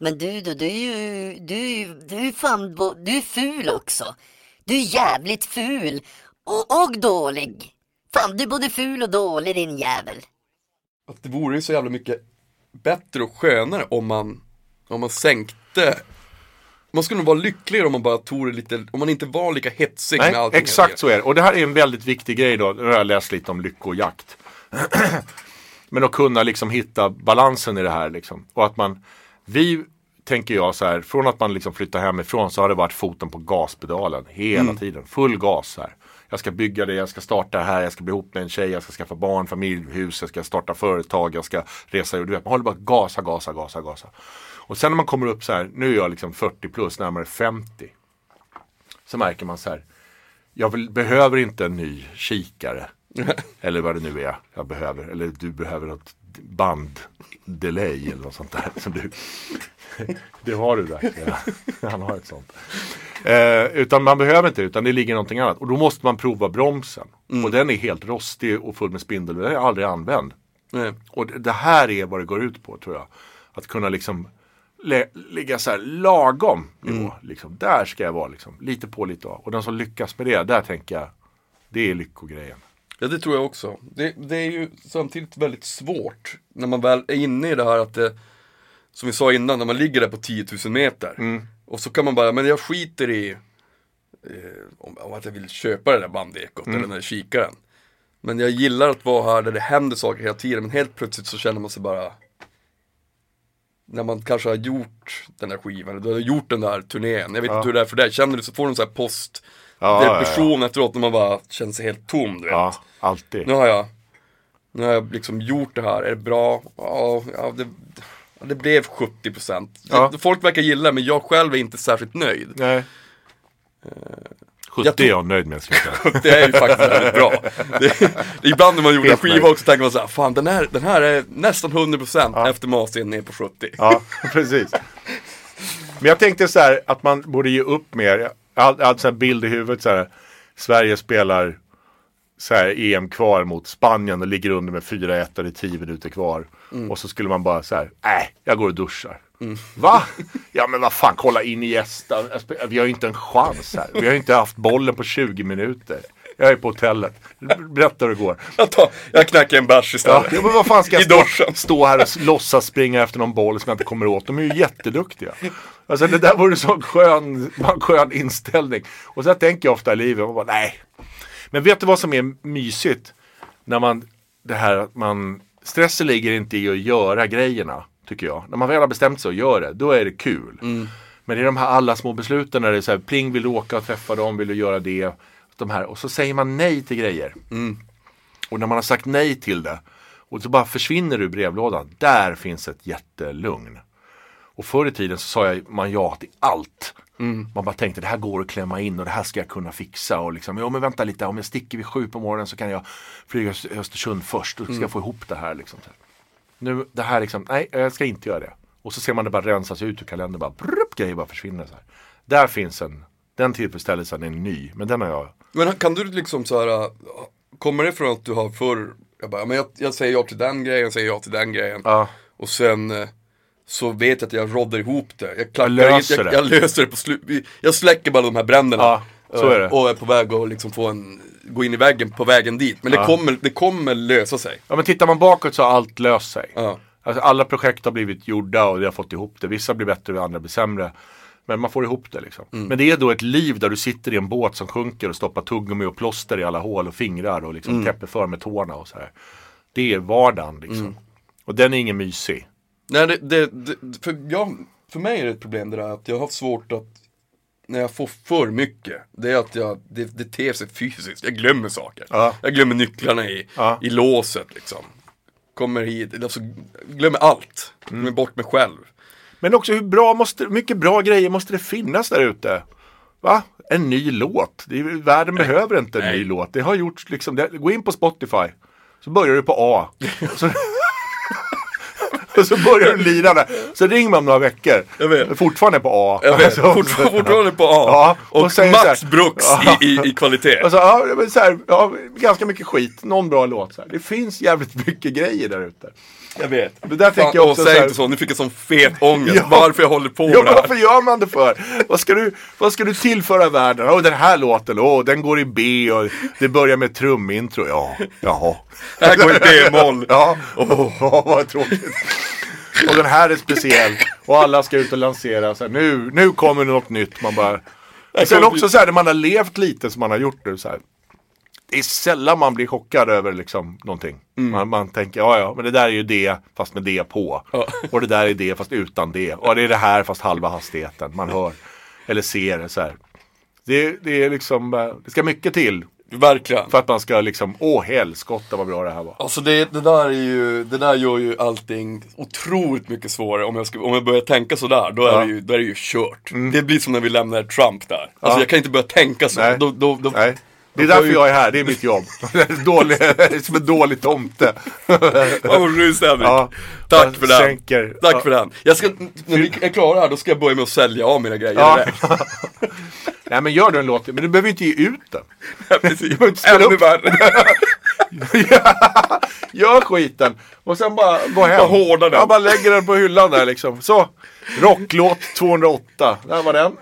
[SPEAKER 5] Men du då, du är ju, du är ju, du är fan, du är ful också. Du är jävligt ful och, och dålig. Fan, du är både ful och dålig din jävel.
[SPEAKER 1] Att det vore ju så jävla mycket bättre och skönare om man, om man sänkte man skulle nog vara lyckligare om man bara tog det lite, om man inte var lika hetsig med
[SPEAKER 2] Nej,
[SPEAKER 1] allting. hela
[SPEAKER 2] exakt så är det. Och det här är en väldigt viktig grej då. Nu har jag läst lite om lyckojakt. Men att kunna liksom hitta balansen i det här liksom. Och att man, vi tänker jag så här, från att man liksom flyttar hemifrån så har det varit foten på gaspedalen hela tiden. Full gas här. Jag ska bygga det, jag ska starta det här, jag ska bli ihop med en tjej, jag ska skaffa barn, familj, hus, jag ska starta företag, jag ska resa. Du vet, man håller bara gasa, gasa, gasa, gasa. Och sen när man kommer upp så här, nu är jag liksom 40 plus, närmare 50. Så märker man så här, jag vill, behöver inte en ny kikare. eller vad det nu är jag behöver. Eller du behöver något banddelay eller något sånt där. Som du, det har du där. Ja. Han har ett sånt. Eh, utan man behöver inte utan det ligger någonting annat. Och då måste man prova bromsen. Och den är helt rostig och full med spindel. Den är aldrig använd.
[SPEAKER 1] Nej.
[SPEAKER 2] Och det, det här är vad det går ut på tror jag. Att kunna liksom lä- ligga så här lagom nivå. Liksom. Där ska jag vara liksom. Lite på lite av. Och den som lyckas med det, där tänker jag, det är lyckogrejen.
[SPEAKER 1] Ja, det tror jag också. Det, det är ju samtidigt väldigt svårt när man väl är inne i det här att det, som vi sa innan, när man ligger där på 10 000 meter. Och så kan man bara, men jag skiter i eh, om, om att jag vill köpa det där bandekot eller den där kikaren. Men jag gillar att vara här där det händer saker hela tiden, men helt plötsligt så känner man sig bara när man kanske har gjort den där skivan, eller du har gjort den där turnén. Jag vet inte hur det är för dig, känner du så får du en sån här post
[SPEAKER 2] Ja, ja, ja.
[SPEAKER 1] depression efteråt när man bara känner sig helt tom du vet.
[SPEAKER 2] Ja, alltid.
[SPEAKER 1] Nu har jag, nu har jag liksom gjort det här, är det bra? Ja, ja det, ja, det blev 70%.
[SPEAKER 2] Ja.
[SPEAKER 1] Folk verkar gilla det, men jag själv är inte särskilt nöjd.
[SPEAKER 2] Nej. 70
[SPEAKER 1] jag tror-
[SPEAKER 2] är jag nöjd med. ska jag.
[SPEAKER 1] Det är ju faktiskt väldigt bra. Det, ibland när man gjorde en skiva också tänker man såhär, fan den här, den här är nästan 100% efter mastern ner på 70.
[SPEAKER 2] Ja, precis. Men jag tänkte så här att man borde ge upp mer. Hade så här bild i huvudet så här. Sverige spelar så här EM kvar mot Spanien och ligger under med 4-1 och det är 10 minuter kvar. Och så skulle man bara så här, nej, jag går och duschar. Va? Ja men vad fan, kolla in i gästen. Vi har ju inte en chans här. Vi har ju inte haft bollen på 20 minuter. Jag är på hotellet. Berätta hur det går.
[SPEAKER 1] Jag, tar, jag knackar en bärs
[SPEAKER 2] Ja,
[SPEAKER 1] istället.
[SPEAKER 2] men vad fan ska jag stå, stå här och låtsas springa efter någon boll som jag inte kommer åt? De är ju jätteduktiga. Alltså det där vore så skön, en skön inställning. Och så tänker jag ofta i livet. Och bara, nej. Men vet du vad som är mysigt? När man, det här att man, stressen ligger inte i att göra grejerna. Tycker jag. När man väl har bestämt sig att göra det, då är det kul. Men det är de här alla små besluten när det är så här, pling vill du åka och träffa dem, vill du göra det. De här, och så säger man nej till grejer. Och när man har sagt nej till det och så bara försvinner du brevlådan. Där finns ett jättelugn. Och förr i tiden så sa jag, man ja till allt. Man bara tänkte det här går att klämma in och det här ska jag kunna fixa. Och liksom, ja men vänta lite, om jag sticker vid sju på morgonen så kan jag flyga till Östersund först. Så ska jag få ihop det här. Liksom. Nu, det här liksom, nej jag ska inte göra det. Och så ser man det bara rensas ut ur kalendern. Bara, brupp, grejer bara försvinner. Så här. Där finns en, den tillfredsställelsen är ny. Men den har jag.
[SPEAKER 1] Men kan du liksom så här, äh, kommer det från att du har förr, jag bara, men jag, jag säger ja till den grejen, säger ja till den grejen.
[SPEAKER 2] Ja.
[SPEAKER 1] Och sen äh, så vet jag att jag roddar ihop det. Jag, klackar
[SPEAKER 2] Jag löser
[SPEAKER 1] jag,
[SPEAKER 2] det.
[SPEAKER 1] jag, löser det på slut. Jag släcker bara de här bränderna.
[SPEAKER 2] Ja, så är det.
[SPEAKER 1] Och är på väg att liksom få en, gå in i väggen på vägen dit. Men det, kommer, det kommer lösa sig.
[SPEAKER 2] Ja men tittar man bakåt så har allt löst sig.
[SPEAKER 1] Ja.
[SPEAKER 2] Alltså, alla projekt har blivit gjorda och vi har fått ihop det. Vissa blir bättre och andra blir sämre. Men man får ihop det liksom.
[SPEAKER 1] Mm.
[SPEAKER 2] Men det är då ett liv där du sitter i en båt som sjunker och stoppar tuggummi och plåster i alla hål och fingrar och liksom
[SPEAKER 1] Mm.
[SPEAKER 2] täpper för med tårna och så här. Det är vardagen liksom.
[SPEAKER 1] Mm.
[SPEAKER 2] Och den är ingen mysig.
[SPEAKER 1] Nej, det, det, det, för, jag, för mig är det ett problem det där att jag har haft svårt att när jag får för mycket, det är att jag, det, det ter sig fysiskt. Jag glömmer saker.
[SPEAKER 2] Ja.
[SPEAKER 1] Jag glömmer nycklarna i,
[SPEAKER 2] Ja.
[SPEAKER 1] i låset liksom. Kommer hit, alltså, glömmer allt.
[SPEAKER 2] Mm.
[SPEAKER 1] Glömmer bort mig själv.
[SPEAKER 2] Men också hur bra måste, mycket bra grejer måste det finnas där ute? Va? En ny låt. Det är, världen behöver inte en
[SPEAKER 1] Nej.
[SPEAKER 2] ny låt. Det har gjorts liksom, det, gå in på Spotify. Så börjar du på A. Så, och så börjar du lira där. Så ring mig om några veckor.
[SPEAKER 1] Jag vet.
[SPEAKER 2] Fortfarande på A.
[SPEAKER 1] Jag vet,
[SPEAKER 2] Alltså,
[SPEAKER 1] fortfarande, fortfarande på A.
[SPEAKER 2] Ja, och
[SPEAKER 1] och
[SPEAKER 2] så här-
[SPEAKER 1] Brooks
[SPEAKER 2] Ja.
[SPEAKER 1] i, i, i kvalitet.
[SPEAKER 2] Alltså, ja, men så här, ja, ganska mycket skit. Någon bra låt. Så här. Det finns jävligt mycket grejer där ute.
[SPEAKER 1] Jag vet.
[SPEAKER 2] Det där tänker jag
[SPEAKER 1] åh,
[SPEAKER 2] också
[SPEAKER 1] säg
[SPEAKER 2] så här-
[SPEAKER 1] inte så, nu fick jag sån fet ångest.
[SPEAKER 2] Ja.
[SPEAKER 1] Varför jag håller på
[SPEAKER 2] Ja,
[SPEAKER 1] med det här.
[SPEAKER 2] varför gör man det för? Vad ska du, vad ska du tillföra världen? Åh, den här låten, åh, den går i B och det börjar med trumintro. Ja, jaha.
[SPEAKER 1] Det här går i B-moll.
[SPEAKER 2] Ja, åh, vad tråkigt. Och den här är speciell. Och alla ska ut och lansera. Så här, nu, nu kommer det något nytt. Man bara... Sen också så här, när man har levt lite som man har gjort nu. Så här, det är sällan man blir chockad över liksom någonting. Man, man tänker, ja ja, men det där är ju det fast med det på. Och det där är det fast utan det. Och det är det här fast halva hastigheten. Man hör eller ser det så här. Det, det är liksom, eh, det ska mycket till
[SPEAKER 1] Verkligen.
[SPEAKER 2] för att man ska liksom, åh helskotta vad bra det här var.
[SPEAKER 1] Alltså det, det där är ju, det där gör ju allting otroligt mycket svårare om jag, ska, om jag börjar tänka sådär, då är,
[SPEAKER 2] Ja. Mm.
[SPEAKER 1] det, ju, då är det ju kört. Det blir som när vi lämnar Trump där. Alltså
[SPEAKER 2] Ja.
[SPEAKER 1] jag kan inte börja tänka så.
[SPEAKER 2] Nej.
[SPEAKER 1] Då, då, då,
[SPEAKER 2] Nej. Det är därför jag är här, det är mitt jobb. dålig, som en dålig tomte.
[SPEAKER 1] Vad Henrik.
[SPEAKER 2] Ja.
[SPEAKER 1] Tack
[SPEAKER 2] Jag
[SPEAKER 1] för den.
[SPEAKER 2] sänker-
[SPEAKER 1] Tack
[SPEAKER 2] ja.
[SPEAKER 1] för den. Jag ska, när vi är klara här, då ska jag börja med att sälja av mina grejer
[SPEAKER 2] Ja. Nej men gör du en låt, men du behöver inte ge ut den.
[SPEAKER 1] Ja, Precis. Ännu värre.
[SPEAKER 2] Gör skiten och sen bara gå hem.
[SPEAKER 1] Bara hårda den.
[SPEAKER 2] Ja, bara lägger den på hyllan där liksom. Så, rocklåt 208. Där var den.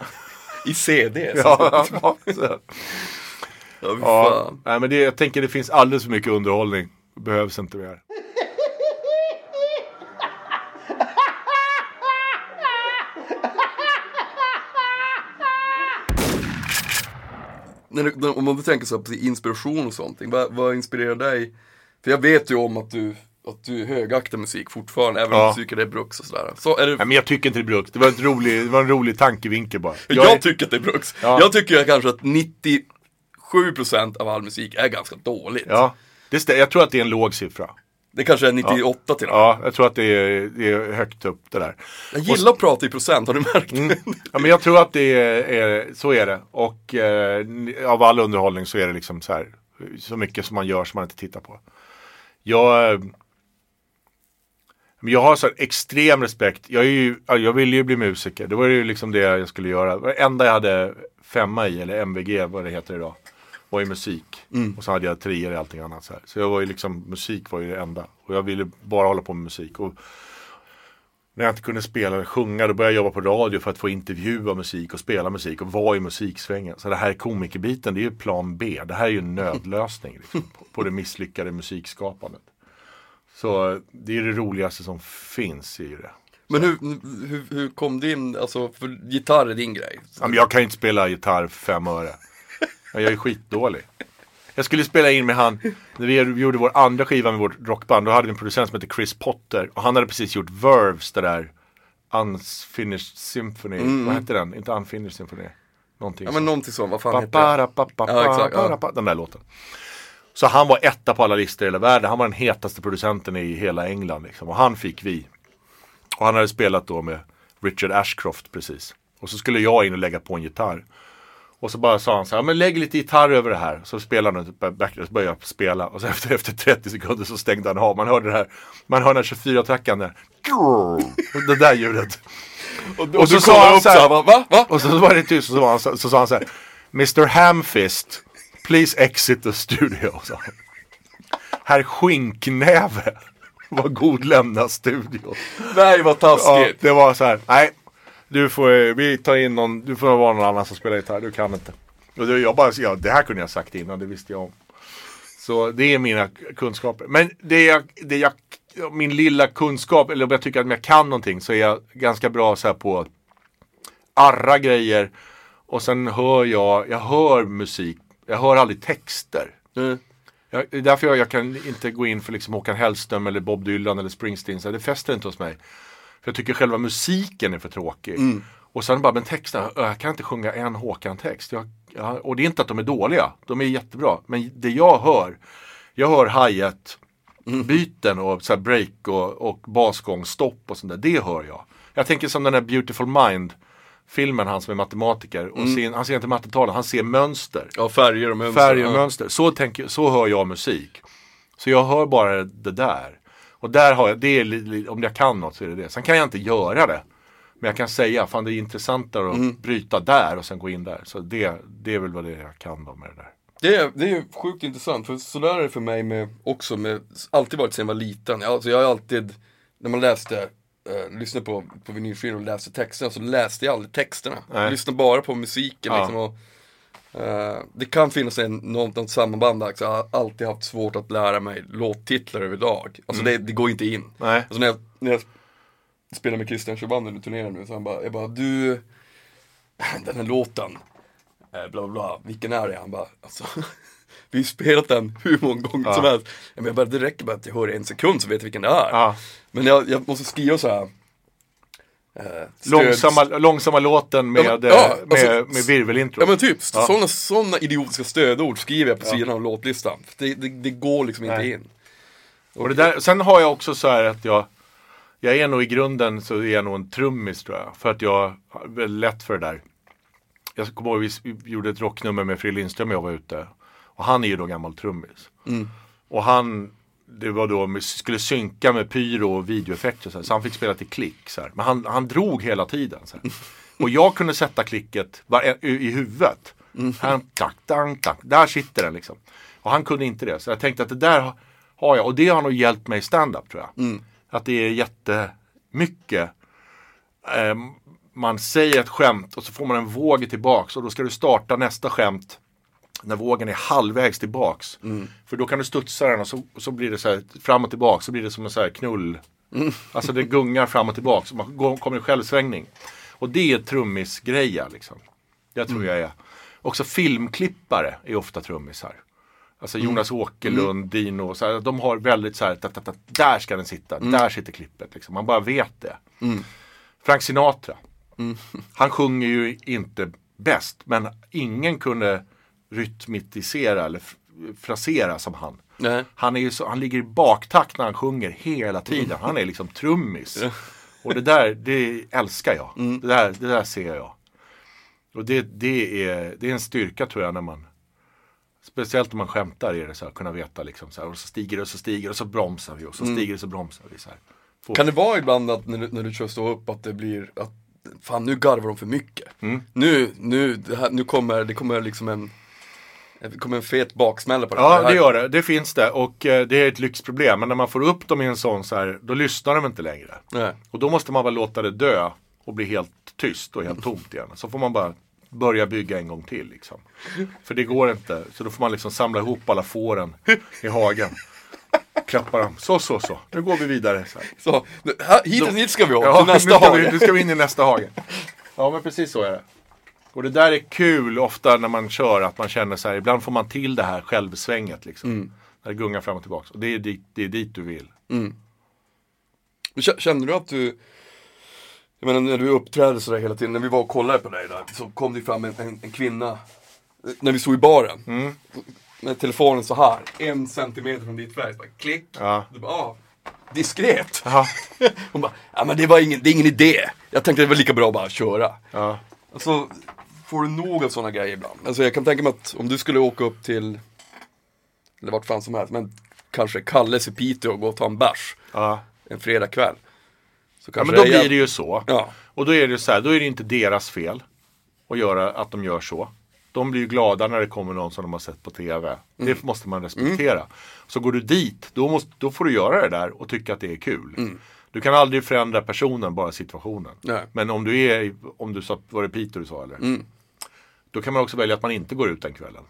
[SPEAKER 1] I CD. så.
[SPEAKER 2] Ja, ja, så.
[SPEAKER 1] Ja,
[SPEAKER 2] Ja, nej, men det, jag tänker det finns alldeles för mycket underhållning. Behövs inte mer.
[SPEAKER 1] När du, när, om du tänker så på inspiration och sånt, vad, vad inspirerar dig? För jag vet ju om att du, att du högaktar musik fortfarande, även om
[SPEAKER 2] Ja.
[SPEAKER 1] du tycker det är Brooks och sådär. Så är det,
[SPEAKER 2] Nej, men jag tycker inte det är Brooks. Det var, rolig, det var en rolig tankevinkel bara.
[SPEAKER 1] jag,
[SPEAKER 2] är-
[SPEAKER 1] tycker att det är Brooks.
[SPEAKER 2] Ja.
[SPEAKER 1] Jag tycker kanske att 97% av all musik är ganska dåligt.
[SPEAKER 2] Ja, det stä- jag tror att det är en låg siffra.
[SPEAKER 1] Det kanske är 98 till och med.
[SPEAKER 2] Ja, jag tror att det är, det är högt upp det där.
[SPEAKER 1] Jag gillar att prata i procent, har du märkt
[SPEAKER 2] Mm.
[SPEAKER 1] det?
[SPEAKER 2] Ja, men jag tror att det är, så är det. Och eh, av all underhållning så är det liksom så här. Så mycket som man gör som man inte tittar på. Jag, eh, men jag har så extrem respekt. Jag, är ju, ja, jag ville ju bli musiker. Det var ju liksom det jag skulle göra. Det enda jag hade femma i, eller MVG vad det heter idag. Var ju musik. Och så hade jag treor i allting annat. Så, här. så jag var ju liksom, musik var ju det enda. Och jag ville bara hålla på med musik. Och när jag inte kunde spela eller sjunga då började jag jobba på radio för att få intervjua musik och spela musik och vara i musiksvängen. Så det här komikerbiten det är ju plan B. Det här är ju en nödlösning liksom, på, på det misslyckade musikskapandet. Så det är det roligaste som finns i det.
[SPEAKER 1] Men hur, hur, hur kom din, alltså för gitarr är din grej?
[SPEAKER 2] Jag kan ju inte spela gitarr för fem öre. Jag är skitdålig. Jag skulle spela in med han, när vi gjorde vår andra skiva med vårt rockband, då hade vi en producent som hette Chris Potter. Och han hade precis gjort Verves, det där Unfinished Symphony. Vad hette den? Inte Unfinished Symphony. Någonting
[SPEAKER 1] Ja men någonting sånt, vad fan
[SPEAKER 2] pa,
[SPEAKER 1] det? Ja, exakt, ja.
[SPEAKER 2] Den där låten. Så han var etta på alla listor i hela världen. Han var den hetaste producenten i hela England. Liksom. Och han fick vi. Och han hade spelat då med Richard Ashcroft precis. Och så skulle jag in och lägga på en gitarr. Och så bara sa han så här, men lägg lite gitarr över det här. Så spelade han ett back, så började spela. Och så efter, efter 30 sekunder så stängde han av. Man hörde det här, man hör den här 24-tackan där. Det där ljudet.
[SPEAKER 1] Och,
[SPEAKER 2] Och så
[SPEAKER 1] så
[SPEAKER 2] sa han så här-
[SPEAKER 1] va? va?
[SPEAKER 2] Och så var det tyst och så, var han, så, så sa han så här. Mr Hamfist, please exit the studio. han. Herr Skinknäve, var god lämna studion.
[SPEAKER 1] Nej vad
[SPEAKER 2] Ja,
[SPEAKER 1] taskigt.
[SPEAKER 2] det var så här, nej. Du får, eh, vi tar in någon, du får vara någon annan som spelar gitarr, du kan inte. Och det, jag bara, ja, det här kunde jag sagt innan, det visste jag om. Så det är mina kunskaper. Men det jag, det jag, min lilla kunskap, eller om jag tycker att jag kan någonting så är jag ganska bra så här på arra grejer. Och sen hör jag, jag hör musik, jag hör aldrig texter.
[SPEAKER 1] Mm.
[SPEAKER 2] Jag, det är därför jag, jag kan inte gå in för liksom Håkan Hellström eller Bob Dylan eller Springsteen. Så det fäster inte hos mig. För jag tycker själva musiken är för tråkig. Och sen bara, men texten, jag kan inte sjunga en Håkan-text. Och det är inte att de är dåliga, de är jättebra. Men det jag hör, jag hör hi-hat byten och så här break och, och basgång, stopp och sånt där. Det hör jag. Jag tänker som den här Beautiful Mind filmen, han som är matematiker. Och ser, han ser inte mattetalen, han ser mönster.
[SPEAKER 1] Ja färger och mönster.
[SPEAKER 2] Färger och mönster. Så, tänker, så hör jag musik. Så jag hör bara det där. Och där har jag, det är, om jag kan något så är det det. Sen kan jag inte göra det. Men jag kan säga, fan det är intressantare att
[SPEAKER 1] Mm.
[SPEAKER 2] bryta där och sen gå in där. Så det, det är väl vad det jag kan då med det där.
[SPEAKER 1] Det är, det är sjukt intressant, för sådär är det för mig med, också med, alltid varit sen jag var liten. Jag, alltså jag har alltid, när man läste, eh, lyssnade på, på vinylskivor och läste texterna, så läste jag aldrig texterna.
[SPEAKER 2] Nej.
[SPEAKER 1] Jag lyssnade bara på musiken
[SPEAKER 2] Ja.
[SPEAKER 1] liksom. Och, eh, det kan finnas en, något, något sammanband där, jag har alltid haft svårt att lära mig låttitlar överlag. Alltså det, det går inte in.
[SPEAKER 2] Mm. Nej.
[SPEAKER 1] Alltså när jag, när jag spelar med Christian Sjöbander och turnerar nu, så han bara, jag bara, du, den här låten, eh, bla bla bla, vilken är det? Han bara, alltså, vi har spelat den hur många gånger som helst. Men jag bara, det räcker bara att jag hör en sekund så vet jag vilken det är.
[SPEAKER 2] Ja.
[SPEAKER 1] Men jag, jag måste skriva så här. Eh,
[SPEAKER 2] Långsamma, långsamma låten med,
[SPEAKER 1] Ja, men-
[SPEAKER 2] eh,
[SPEAKER 1] ja,
[SPEAKER 2] med,
[SPEAKER 1] alltså,
[SPEAKER 2] med virvelintro.
[SPEAKER 1] Ja men typ,
[SPEAKER 2] Ja.
[SPEAKER 1] sådana såna idiotiska stödord skriver jag på sidan av låtlistan. Det, det, det går liksom inte
[SPEAKER 2] Nej.
[SPEAKER 1] in.
[SPEAKER 2] Och det där, sen har jag också så här att jag Jag är nog i grunden så är jag nog en trummis tror jag. För att jag väldigt lätt för det där. Jag kommer ihåg vi gjorde ett rocknummer med Fredrik Lindström när jag var ute. Och han är ju då gammal trummis. Och han det var då, med- skulle synka med pyro och videoeffekter så, här, så han fick spela till klick. Så här. Men han, han drog hela tiden. Så här. Och jag kunde sätta klicket var, i, i huvudet. Han, tack, tack, tack. Där sitter den liksom. Och han kunde inte det. Så jag tänkte att det där ha- har jag. Och det har nog hjälpt mig i stand-up tror jag. Att det är jättemycket. Eh, man säger ett skämt och så får man en våg tillbaks. Och då ska du starta nästa skämt När vågen är halvvägs tillbaks. För då kan du studsa den och så, så blir det så här fram och tillbaks. Så blir det som en så här knull. Alltså det gungar fram och tillbaks. Man går- kommer i självsvängning. Och det är trummisgrejer liksom. Det tror jag är. Också filmklippare är ofta trummisar. Alltså Jonas Åkerlund, Dino, så här, de har väldigt så här, ta, ta, ta, där ska den sitta, där sitter klippet. Liksom. Man bara vet det. Frank Sinatra, han sjunger ju inte bäst, men ingen kunde rytmitisera eller frasera som han.
[SPEAKER 1] Nej.
[SPEAKER 2] Han, är ju så, han ligger i baktakt när han sjunger hela tiden. Han är liksom trummis. Och det där, det älskar jag. Det, där, det där ser jag. Och det, det, är, det är en styrka tror jag när man Speciellt när man skämtar är det så här, kunna veta liksom så här, och så stiger det och så stiger det och så bromsar vi och så stiger det och så bromsar vi. Så här. Få-
[SPEAKER 1] Kan det vara ibland att när du, när du kör stå upp att det blir att Fan nu garvar de för mycket.
[SPEAKER 2] Mm.
[SPEAKER 1] Nu, nu, här, nu kommer det kommer liksom en det kommer en fet baksmälla på det.
[SPEAKER 2] Ja, det gör det. Det finns det. Och eh, det är ett lyxproblem. Men när man får upp dem i en sån så här, då lyssnar de inte längre.
[SPEAKER 1] Nej.
[SPEAKER 2] Och då måste man bara låta det dö och bli helt tyst och helt tomt igen. Så får man bara börja bygga en gång till. Liksom. För det går inte. Så då får man liksom samla ihop alla fåren i hagen. Klappa dem. Så, så, så. Nu går vi vidare. Så här.
[SPEAKER 1] Så, här, hit, hit ska vi åka,
[SPEAKER 2] Ja,
[SPEAKER 1] till
[SPEAKER 2] nu
[SPEAKER 1] nästa
[SPEAKER 2] ska, vi,
[SPEAKER 1] hage.
[SPEAKER 2] nu ska vi in i nästa hage. Ja, men precis så är det. Och det där är kul ofta när man kör, att man känner så här, ibland får man till det här självsvänget liksom.
[SPEAKER 1] Mm.
[SPEAKER 2] När det gungar fram och tillbaka. Och det är dit, det är dit du vill.
[SPEAKER 1] Men kä- Kände du att du Jag menar när du uppträdde sådär hela tiden, när vi var och kollade på dig där Så kom det fram en, en, en kvinna eh, När vi stod i baren
[SPEAKER 2] Mm.
[SPEAKER 1] Med telefonen så här en centimeter från ditt färg, så bara klick
[SPEAKER 2] Ja.
[SPEAKER 1] Du bara, ah, diskret. Hon bara, ja men det var ingen, det är ingen idé Jag tänkte det var lika bra att bara köra
[SPEAKER 2] Ja.
[SPEAKER 1] Alltså, får du nog av sådana grejer ibland? Alltså jag kan tänka mig att om du skulle åka upp till Eller vart fan som helst, men kanske Kalles i Piteå och gå och ta en bärs
[SPEAKER 2] Ja.
[SPEAKER 1] en fredagkväll
[SPEAKER 2] ja, men då blir det ju så.
[SPEAKER 1] Ja.
[SPEAKER 2] Och då är det så här, då är det inte deras fel att göra att de gör så. De blir ju glada när det kommer någon som de har sett på TV.
[SPEAKER 1] Mm.
[SPEAKER 2] Det måste man respektera. Så går du dit, då, måste, då får du göra det där och tycka att det är kul. Du kan aldrig förändra personen, bara situationen.
[SPEAKER 1] Mm. Nej.
[SPEAKER 2] Men om du är, om du sa, var det Peter du sa eller?
[SPEAKER 1] Mm.
[SPEAKER 2] Då kan man också välja att man inte går ut den kvällen.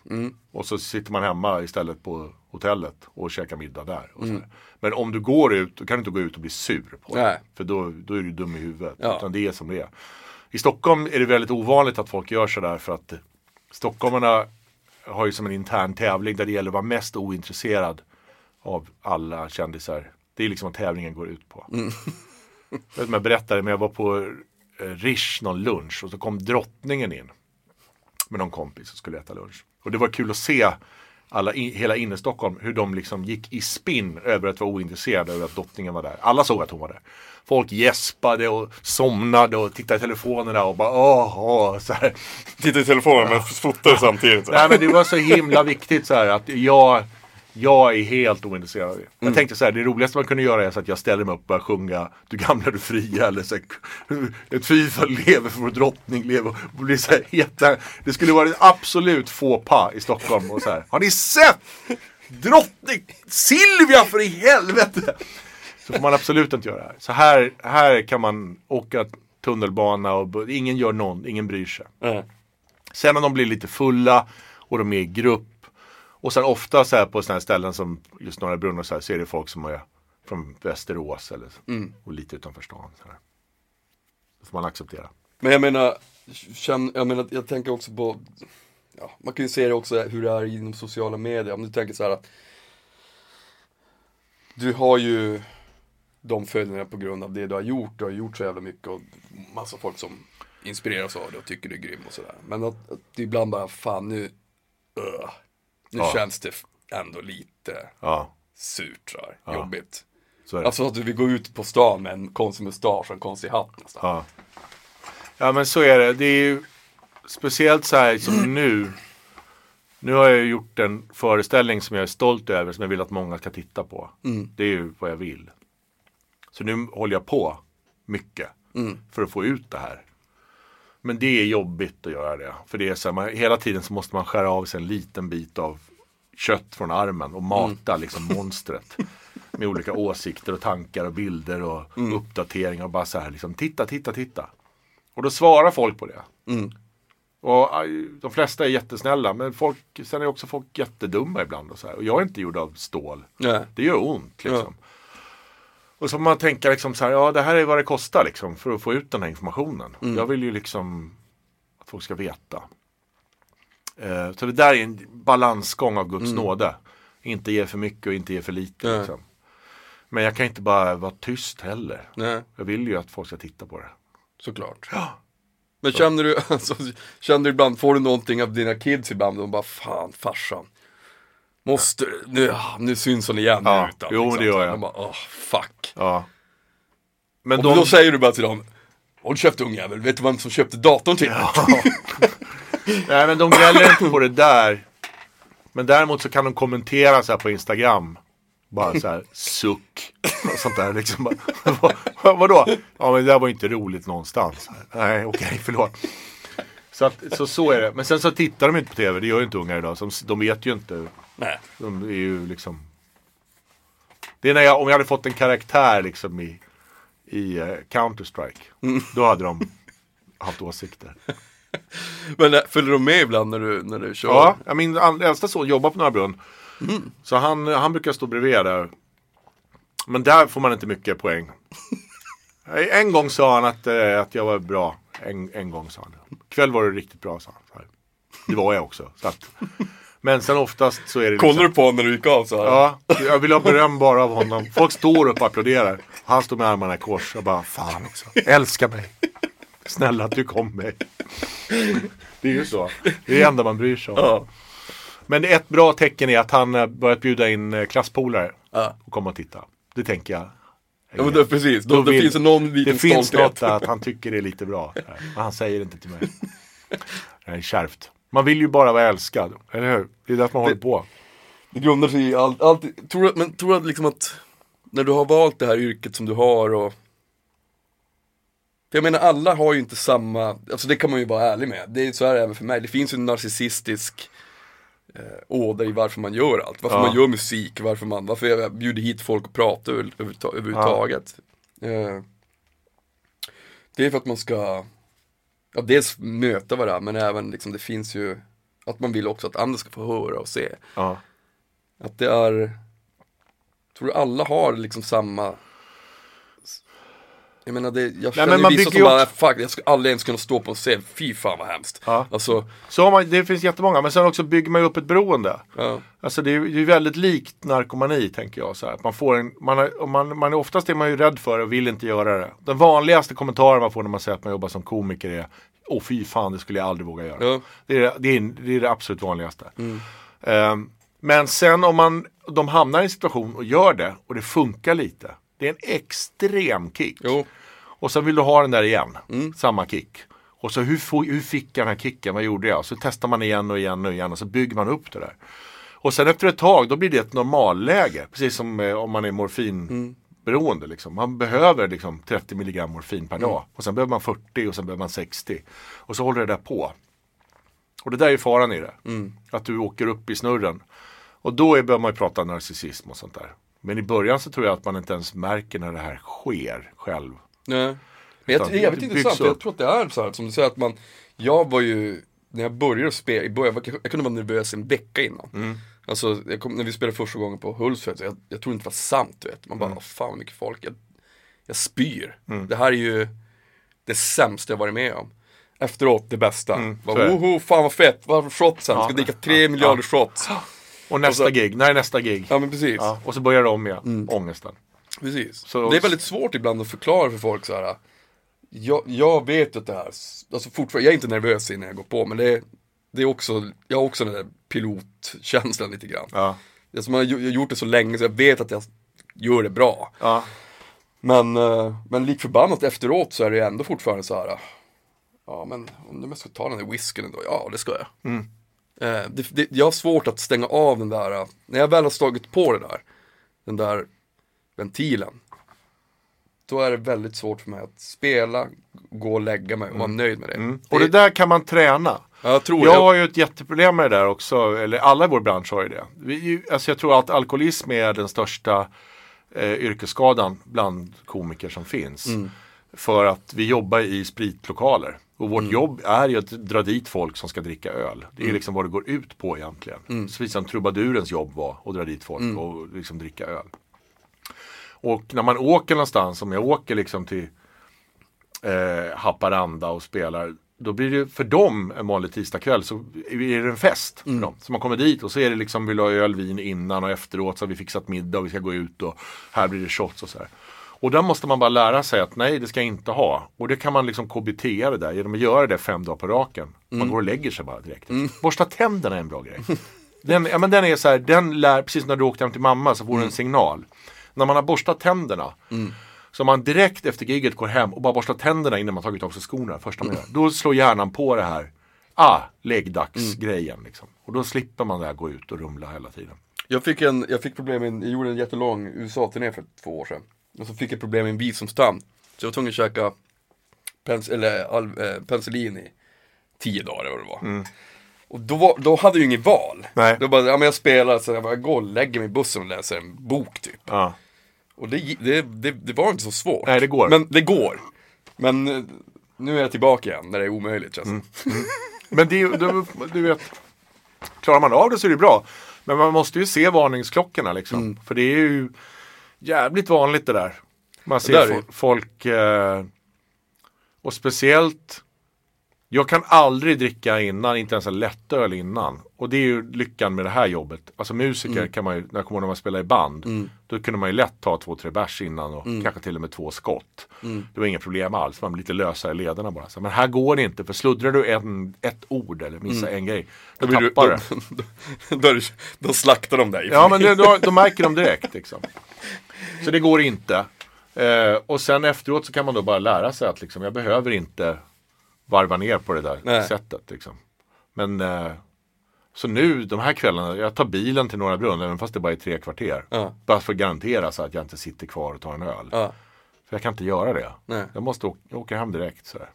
[SPEAKER 2] Och så sitter man hemma istället på hotellet och käkar middag där. Här. Men om du går ut, då kan du inte gå ut och bli sur på det.
[SPEAKER 1] Mm.
[SPEAKER 2] För då, då är du dum i huvudet.
[SPEAKER 1] Ja.
[SPEAKER 2] Utan det är som det är. I Stockholm är det väldigt ovanligt att folk gör sådär för att stockholmarna har ju som en intern tävling där det gäller att vara mest ointresserad av alla kändisar. Det är liksom vad tävlingen går ut på.
[SPEAKER 1] Mm.
[SPEAKER 2] Jag vet inte om jag berättade men jag var på eh, Rish någon lunch och så kom drottningen in. Med någon kompis och skulle äta lunch. Och det var kul att se alla i, hela innerstockholm hur de liksom gick i spinn över att vara ointresserade över att drottningen var där. Alla såg att hon var där. Folk gäspade och somnade och tittade i telefonerna och bara åh, åh så här.
[SPEAKER 1] Titta i telefonen men fotar samtidigt.
[SPEAKER 2] Nej men det var så himla viktigt så här att jag, jag är helt ointresserad av det. Jag tänkte så här, det roligaste man kunde göra är så att jag ställer mig upp och börjar sjunga Du gamla du fria eller så här, Ett FIFA lever för vår drottning lever och blir så här heta. Det skulle vara ett absolut faux pas i Stockholm och så här. Har ni sett? Drottning Silvia för i helvete! Så får man absolut inte göra det här. Så här, här kan man åka tunnelbana och ingen gör någon, ingen bryr sig.
[SPEAKER 1] Nej.
[SPEAKER 2] Sen när de blir lite fulla och de är i grupp. Och sen ofta så här på sådana här ställen som just Norra Brunn och så här så är det folk som är från Västerås eller så, och lite utanför stan. Så här. Det får man acceptera.
[SPEAKER 1] Men jag menar, jag menar, jag tänker också på, ja, man kan ju se det också hur det är inom sociala medier. Om du tänker så här att du har ju de följderna på grund av det du har gjort. Du har gjort så jävla mycket och massa folk som inspireras av det och tycker du är grym och sådär. Men att, att det ibland bara, fan nu, öh, nu
[SPEAKER 2] Ja.
[SPEAKER 1] känns det ändå lite
[SPEAKER 2] Ja,
[SPEAKER 1] surt så här, jobbigt.
[SPEAKER 2] så.
[SPEAKER 1] Alltså att du vill gå ut på stan med en konstig mustasch och en konstig hatt nästan.
[SPEAKER 2] Ja. ja men så är det. Det är ju speciellt så här som nu. Nu har jag gjort en föreställning som jag är stolt över som jag vill att många ska titta på. Det är ju vad jag vill. Så nu håller jag på mycket för att få ut det här. Men det är jobbigt att göra det. För det är så här, man, hela tiden så måste man skära av sig en liten bit av kött från armen och mata liksom monstret. Med olika åsikter och tankar och bilder och uppdateringar och bara så här liksom titta, titta, titta. Och då svarar folk på det. Och aj, de flesta är jättesnälla men folk, sen är också folk jättedumma ibland och så här. Och jag är inte gjord av stål.
[SPEAKER 1] Nej.
[SPEAKER 2] Det gör ont liksom. Och så får man tänka liksom så här, ja det här är vad det kostar liksom för att få ut den här informationen. Jag vill ju liksom att folk ska veta. Eh, så det där är en balansgång av Guds nåde. Inte ge för mycket och inte ge för lite. Liksom. Men jag kan inte bara vara tyst heller.
[SPEAKER 1] Nej,
[SPEAKER 2] Jag vill ju att folk ska titta på det.
[SPEAKER 1] såklart. Men känner du, alltså, känner du ibland, får du någonting av dina kids ibland? De bara, fan farsan. Måste nu, nu syns hon igen
[SPEAKER 2] Ja,
[SPEAKER 1] utan.
[SPEAKER 2] jo, det gör jag.
[SPEAKER 1] De bara, åh fuck.
[SPEAKER 2] Ja. Men
[SPEAKER 1] Och
[SPEAKER 2] de...
[SPEAKER 1] då säger du bara till dem, håll käften ungjävel, vet du vem som köpte datorn till dig?
[SPEAKER 2] Nej men de gnäller inte på det där. Men däremot så kan de kommentera så här på Instagram. Bara så här suck. Och sånt där liksom. Vad, vadå? Ja men det där var inte roligt någonstans. Nej okej förlåt. Så, att, så så är det. Men sen så tittar de inte på tv. Det gör ju inte ungar idag. Så de vet ju inte.
[SPEAKER 1] Nej.
[SPEAKER 2] De är ju liksom. Det är när jag, om jag hade fått en karaktär liksom i, i eh, Counter-Strike. Då hade de haft åsikter.
[SPEAKER 1] Men äh, följer de med ibland när du, när du kör?
[SPEAKER 2] Ja, min äldsta son jobbar på Norra Brunn. Så han, han brukar stå bredvid där. Men där får man inte mycket poäng. En gång sa han att, eh, att jag var bra. En, en gång sa han. Kväll var du riktigt bra sa han. Det var jag också. Så att, men sen oftast så är det
[SPEAKER 1] Kollar du på honom när du gick av så här?
[SPEAKER 2] Ja, jag vill ha beröm bara av honom. Folk står upp och applåderar. Han står med armarna i kors och bara fan också. Älska mig. Snälla att du kom mig. Det är ju så. Det är det enda man bryr sig om.
[SPEAKER 1] Ja.
[SPEAKER 2] Men ett bra tecken är att han börjat bjuda in eh, klasspolare
[SPEAKER 1] Ja.
[SPEAKER 2] och komma och titta. Det det tänker jag.
[SPEAKER 1] Ja, men då, precis, då, då
[SPEAKER 2] vill-
[SPEAKER 1] finns det någon liten
[SPEAKER 2] Det finns något att han tycker det är lite bra. Men han säger inte till mig. Det är kärvt. Man vill ju bara vara älskad, eller hur? Det är därför man håller på.
[SPEAKER 1] Det grundar sig i allt, allt tror men tror du liksom att när du har valt det här yrket som du har och för jag menar alla har ju inte samma, alltså det kan man ju vara ärlig med, det är så är det även för mig, det finns ju en narcissistisk eh, åder i varför man gör allt, varför
[SPEAKER 2] Ja.
[SPEAKER 1] man gör musik, varför man, varför jag bjuder hit folk och pratar över, överhuvudta- överhuvudtaget. Eh, det är för att man ska, ja dels möta varandra men även liksom det finns ju, att man vill också att andra ska få höra och se.
[SPEAKER 2] Ja.
[SPEAKER 1] Att det är, tror du alla har liksom samma jag menar det, jag känner
[SPEAKER 2] men man
[SPEAKER 1] vissa
[SPEAKER 2] bygger
[SPEAKER 1] som
[SPEAKER 2] ju
[SPEAKER 1] bara, fuck jag skulle aldrig ens kunna stå på en scen, fy fan vad hemskt.
[SPEAKER 2] Ja.
[SPEAKER 1] Alltså,
[SPEAKER 2] Så har man, det finns jättemånga, men sen också bygger man ju upp ett beroende.
[SPEAKER 1] ja,
[SPEAKER 2] Alltså det är ju det är väldigt likt narkomani tänker jag. Så här. Man får en, man om man, man oftast är man ju rädd för det och vill inte göra det. Den vanligaste kommentaren man får när man säger att man jobbar som komiker är Åh fy fan, det skulle jag aldrig våga göra.
[SPEAKER 1] ja,
[SPEAKER 2] Det, är, det, är, det är det absolut vanligaste. Ehm, men sen om man, de hamnar i en situation och gör det och det funkar lite. Det är en extrem kick.
[SPEAKER 1] jo,
[SPEAKER 2] Och sen vill du ha den där igen. Samma kick. Och så hur, hur fick jag den här kicken? Vad gjorde jag? Så testar man igen och igen och igen och så bygger man upp det där. Och sen efter ett tag då blir det ett normalläge. Precis som eh, om man är morfinberoende. Liksom. Man behöver liksom 30 milligram morfin per dag. Och sen behöver man 40 och sen behöver man 60. Och så håller det där på. Och det där är faran i det. Att du åker upp i snurren. Och då är, börjar man ju prata narcissism och sånt där. Men i början så tror jag att man inte ens märker när det här sker själv.
[SPEAKER 1] nej. Men jag, jävligt
[SPEAKER 2] det
[SPEAKER 1] intressant,
[SPEAKER 2] byggs
[SPEAKER 1] för jag tror att det är så här, som du säger att man, jag var ju, när jag började spela, i början, jag, jag kunde vara nervös en vecka innan.
[SPEAKER 2] Mm.
[SPEAKER 1] Alltså, jag kom, när vi spelade första gången på Hultsfred, jag, jag tror inte det var sant du vet. Man bara,
[SPEAKER 2] Mm.
[SPEAKER 1] mm. fan vad mycket folk, jag, jag spyr. Det här är ju det sämsta jag varit med om. Efteråt det bästa.
[SPEAKER 2] Mm,
[SPEAKER 1] bara. Woho, fan vad fett, vad shotsen?
[SPEAKER 2] Ja.
[SPEAKER 1] Ska dricka tre miljarder shots.
[SPEAKER 2] Och nästa
[SPEAKER 1] Och så-
[SPEAKER 2] gig, när är nästa gig?
[SPEAKER 1] Ja men precis.
[SPEAKER 2] Ja, och så börjar det om igen, ångesten.
[SPEAKER 1] Precis.
[SPEAKER 2] Så-
[SPEAKER 1] det är väldigt svårt ibland att förklara för folk så här. Jag, jag vet att det här, alltså fortfarande, jag är inte nervös innan jag går på men det är, det är också, jag har också den där pilotkänslan lite grann.
[SPEAKER 2] Ja.
[SPEAKER 1] Alltså man har jag gjort det så länge så jag vet att jag gör det bra.
[SPEAKER 2] Ja.
[SPEAKER 1] Men, eh, men lik förbannat efteråt så är det ändå fortfarande så här. Ja men om du ska ta den där whiskyn ändå, ja det ska jag. Eh, det, det, jag har svårt att stänga av den där, eh, när jag väl har slagit på det där, den där ventilen. Då är det väldigt svårt för mig att spela, gå och lägga mig och vara nöjd med det.
[SPEAKER 2] Och det där kan man träna.
[SPEAKER 1] Ja, jag tror
[SPEAKER 2] Jag har ju ett jätteproblem med det där också, eller alla i vår bransch har ju det. Vi, alltså jag tror att alkoholism är den största eh, yrkesskadan bland komiker som finns. För att vi jobbar i spritlokaler. Och vårt jobb är ju att dra dit folk som ska dricka öl. Det är liksom vad det går ut på egentligen. Precis som trubadurens jobb var att dra dit folk och liksom dricka öl. Och när man åker någonstans, om jag åker liksom till eh, Haparanda och spelar. Då blir det för dem en vanlig tisdagkväll så är det en fest för dem. Så man kommer dit och så är det liksom vill ha öl, vin innan och efteråt så har vi fixat middag och vi ska gå ut och här blir det shots och så här. Och där måste man bara lära sig att nej det ska jag inte ha. Och det kan man liksom KBT det där genom att göra det fem dagar på raken. Man går och lägger sig bara direkt. Borsta tänderna är en bra grej. Den, ja, men den är så här, den lär, precis när du åkte hem till mamma så får du en signal. När man har borstat tänderna så man direkt efter giget går hem och bara borstar tänderna innan man tagit av sig skorna första man gör. Då slår hjärnan på det här, ah, läggdagsgrejen liksom. Och då slipper man det här gå ut och rumla hela tiden.
[SPEAKER 1] Jag fick, en, jag fick problem, med, jag gjorde en jättelång USA-turné för två år sedan. Och så fick jag problem med en visdomstand. Så jag var tvungen att käka pens, eller, all, eh, penicillin i tio dagar eller vad det var. Och då, var, då hade jag ju inget val.
[SPEAKER 2] Nej.
[SPEAKER 1] Då bara, ja men jag spelar, så jag bara går och lägger mig i bussen och läser en bok typ.
[SPEAKER 2] Ja.
[SPEAKER 1] Och det, det, det, det var inte så svårt.
[SPEAKER 2] Nej, det går.
[SPEAKER 1] Men det går. Men eh, nu är jag tillbaka igen när det är omöjligt känns det
[SPEAKER 2] Men det, du, du vet, klarar man av det så är det bra. Men man måste ju se varningsklockorna liksom.
[SPEAKER 1] Mm.
[SPEAKER 2] För det är ju jävligt vanligt det där. Man ser
[SPEAKER 1] där är
[SPEAKER 2] fo- folk, eh, och speciellt, jag kan aldrig dricka innan, inte ens en lättöl innan. Och det är ju lyckan med det här jobbet. Alltså musiker
[SPEAKER 1] Mm.
[SPEAKER 2] kan man ju, när jag kommer ihåg när man spelar i band, då kunde man ju lätt ta två, tre bärs innan och
[SPEAKER 1] Mm.
[SPEAKER 2] kanske till och med två skott. Det var inga problem alls, man blir lite lösare i lederna bara. Så, men här går det inte, för sluddrar du en, ett ord eller missar en grej, då,
[SPEAKER 1] Mm. Då, blir du,
[SPEAKER 2] tappar
[SPEAKER 1] då,
[SPEAKER 2] det.
[SPEAKER 1] då, då, då slaktar de dig.
[SPEAKER 2] Ja men det, då, då märker de direkt liksom. Så det går inte. Eh, och sen efteråt så kan man då bara lära sig att liksom, jag behöver inte varva ner på det där
[SPEAKER 1] Nej.
[SPEAKER 2] sättet. Liksom. Men eh, så nu de här kvällarna, jag tar bilen till Norra Brunn även fast det bara är tre kvarter.
[SPEAKER 1] Ja.
[SPEAKER 2] Bara för att garantera så att jag inte sitter kvar och tar en öl.
[SPEAKER 1] Ja.
[SPEAKER 2] För jag kan inte göra det.
[SPEAKER 1] Nej.
[SPEAKER 2] Jag måste åka, åker hem direkt. Så här.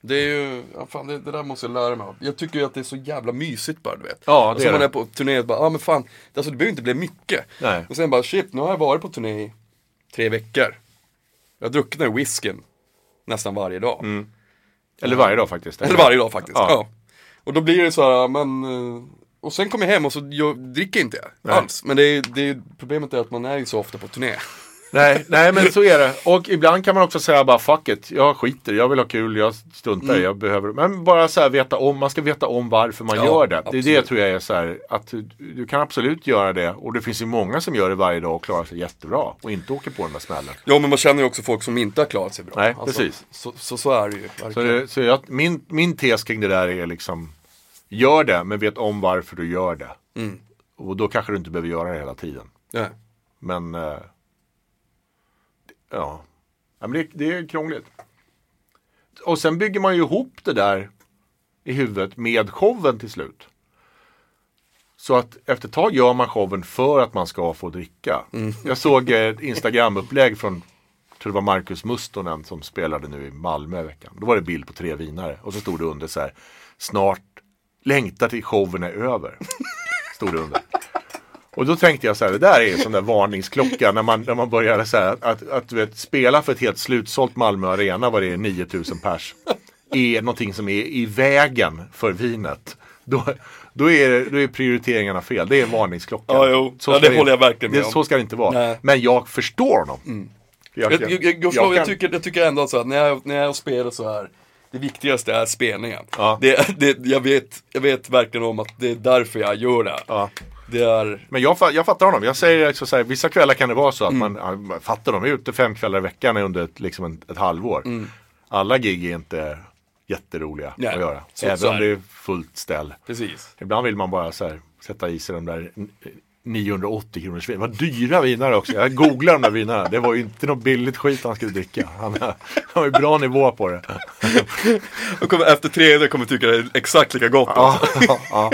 [SPEAKER 1] Det är ju, ja, fan, det, det där måste jag lära mig av. Jag tycker ju att det är så jävla mysigt bara du vet.
[SPEAKER 2] Ja, det
[SPEAKER 1] och så
[SPEAKER 2] är
[SPEAKER 1] man
[SPEAKER 2] det.
[SPEAKER 1] är på turné och bara, ja ah, men fan, alltså det behöver inte bli mycket.
[SPEAKER 2] Nej.
[SPEAKER 1] Och sen bara, shit, nu har jag varit på turné i tre veckor. Jag den här whiskyn nästan varje dag.
[SPEAKER 2] Eller varje dag faktiskt.
[SPEAKER 1] Eller varje dag faktiskt.
[SPEAKER 2] Ja.
[SPEAKER 1] Ja. Och då blir det så här, men eh, och sen kommer jag hem och så jag dricker inte jag alls. Men det är, det är, problemet är att man är ju så ofta på turné.
[SPEAKER 2] Nej, nej men så är det. Och ibland kan man också säga bara fuck it. Jag skiter, jag vill ha kul, jag struntar i, jag behöver. Men bara så här veta om, man ska veta om varför man
[SPEAKER 1] Mm. Ja,
[SPEAKER 2] gör det. Det är
[SPEAKER 1] absolut.
[SPEAKER 2] det tror jag är så här, att du, kan absolut göra det. Och det finns ju många som gör det varje dag och klarar sig jättebra. Och inte åker på den där smällen.
[SPEAKER 1] Ja men man känner ju också folk som inte har klarat sig bra.
[SPEAKER 2] Nej, precis.
[SPEAKER 1] Så, så, så är det ju.
[SPEAKER 2] Så, det, så jag, min, min tes kring det där är liksom, gör det, men vet om varför du gör det.
[SPEAKER 1] Mm.
[SPEAKER 2] Och då kanske du inte behöver göra det hela tiden.
[SPEAKER 1] Nej.
[SPEAKER 2] Men eh, ja, ja men det, det är krångligt. Och sen bygger man ju ihop det där i huvudet med showen till slut. Så att efter ett tag gör man showen för att man ska få dricka. Jag såg ett Instagram-upplägg från, tror det var Marcus Mustonen som spelade nu i Malmö i veckan. Då var det bild på tre vinare och så stod det under så här, snart längtar till showen är över. Stod det under. Och då tänkte jag så här, det där är en sån där varningsklocka när man, när man börjar så här, att, att, du vet, spela för ett helt slutsålt Malmö Arena, vad det är, 9000 pers, är någonting som är i vägen för vinet. Då, då, är, då är prioriteringarna fel, det är en varningsklocka.
[SPEAKER 1] Ja, jo.
[SPEAKER 2] Så
[SPEAKER 1] Ja, det håller jag verkligen med om.
[SPEAKER 2] Så ska det inte vara.
[SPEAKER 1] Nej.
[SPEAKER 2] Men jag förstår honom. Jag,
[SPEAKER 1] Jag, jag, jag, jag, jag,
[SPEAKER 2] kan-
[SPEAKER 1] tycker, jag tycker ändå så att när jag, när jag spelar så här det viktigaste är spelningen.
[SPEAKER 2] Ja.
[SPEAKER 1] Det, det, jag, vet, jag vet verkligen om att det är därför jag gör det.
[SPEAKER 2] Ja.
[SPEAKER 1] Det är,
[SPEAKER 2] Men jag, jag fattar honom. Jag säger också så här, vissa kvällar kan det vara så att
[SPEAKER 1] Mm.
[SPEAKER 2] man, man fattar de är ute fem kvällar i veckan under ett, liksom en, ett halvår. Alla gig är inte jätteroliga
[SPEAKER 1] Mm. Nej,
[SPEAKER 2] att göra.
[SPEAKER 1] så-
[SPEAKER 2] Även
[SPEAKER 1] så
[SPEAKER 2] om det är fullt ställ.
[SPEAKER 1] precis.
[SPEAKER 2] Ibland vill man bara så här, sätta i sig de där n- 980 kronors vin. Vad dyra vinare också. Jag googlade de där vinerna. Det var ju inte något billigt skit han skulle dricka. Han, har ju bra nivå på det.
[SPEAKER 1] Kommer, efter tredje kommer tycka det är exakt lika gott.
[SPEAKER 2] Ja, ja, ja.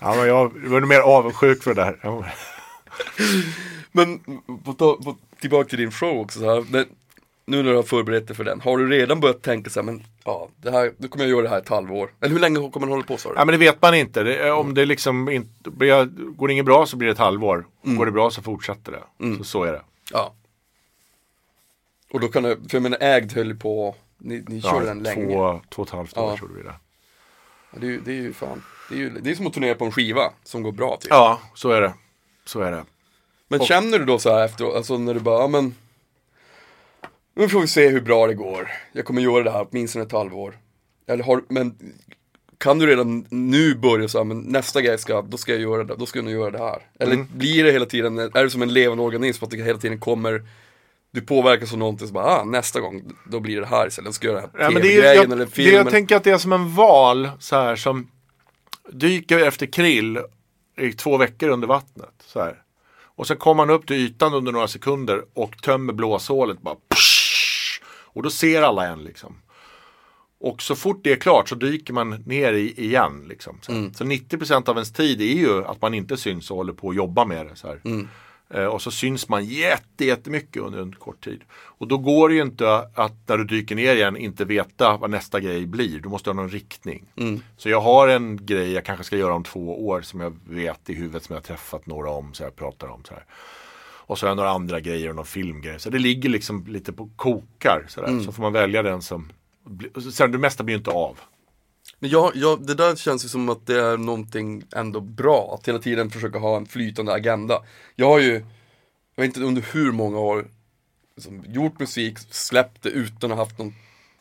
[SPEAKER 2] Ja men jag var mer avundsjuk för det där. Ja.
[SPEAKER 1] Men på, på, tillbaka till din show också. Så här, det, nu när du har förberett dig för den, har du redan börjat tänka så här, men ja, det här, nu kommer jag göra det här ett halvår. Eller hur länge kommer du hålla på du?
[SPEAKER 2] Ja men det vet man inte. Det, om det liksom inte, går det inget bra så blir det ett halvår. Går det bra så fortsätter det. Så, så är det.
[SPEAKER 1] Ja. Och då kan det, för jag menar ägd höll på, ni, ni körde den länge.
[SPEAKER 2] två, två och ett halvt år
[SPEAKER 1] Ja.
[SPEAKER 2] gjorde vi det.
[SPEAKER 1] Det, är, ju- det är ju fan, det är ju det är som att turnera på en skiva som går bra till.
[SPEAKER 2] Ja, så är det. Så är det.
[SPEAKER 1] Men känner du då så här efteråt, alltså när du bara, ja men Nu får vi se hur bra det går. Jag kommer göra det här åtminstone ett halvår. Eller har, men kan du redan nu börja så här, men nästa grej ska, då ska jag göra det, då ska jag nog göra det här. Eller
[SPEAKER 2] Mm.
[SPEAKER 1] blir det hela tiden, är det som en levande organism, att det hela tiden kommer du påverkas av någonting så bara, ah, nästa gång, då blir det här istället, ska jag göra den
[SPEAKER 2] Ja,
[SPEAKER 1] här
[SPEAKER 2] det är,
[SPEAKER 1] tv-grejen
[SPEAKER 2] jag,
[SPEAKER 1] eller
[SPEAKER 2] det,
[SPEAKER 1] filmen.
[SPEAKER 2] jag tänker att det är som en val så här som dyker efter krill i två veckor under vattnet. Så här. Och sen kommer han upp till ytan under några sekunder och tömmer blåshålet bara. Psh! Och då ser alla en liksom. Och så fort det är klart så dyker man ner i igen. Liksom, så, här. så 90% av ens tid är ju att man inte syns och håller på att jobba med det. Så här. Eh, och så syns man jätte, jättemycket under en kort tid. Och då går det ju inte att när du dyker ner igen inte veta vad nästa grej blir. Du måste ha någon riktning. Så jag har en grej jag kanske ska göra om två år som jag vet i huvudet som jag har träffat några om. Så jag pratar om så här. Och så har jag några andra grejer och någon filmgrej. Så det ligger liksom lite på kokar. Så, där. så får man välja den som Sen det mesta blir ju inte av.
[SPEAKER 1] Men jag, jag, det där känns ju som att det är någonting ändå bra, att hela tiden försöka ha en flytande agenda. Jag har ju, jag vet inte under hur många år, liksom, gjort musik, släppt det utan att ha haft någon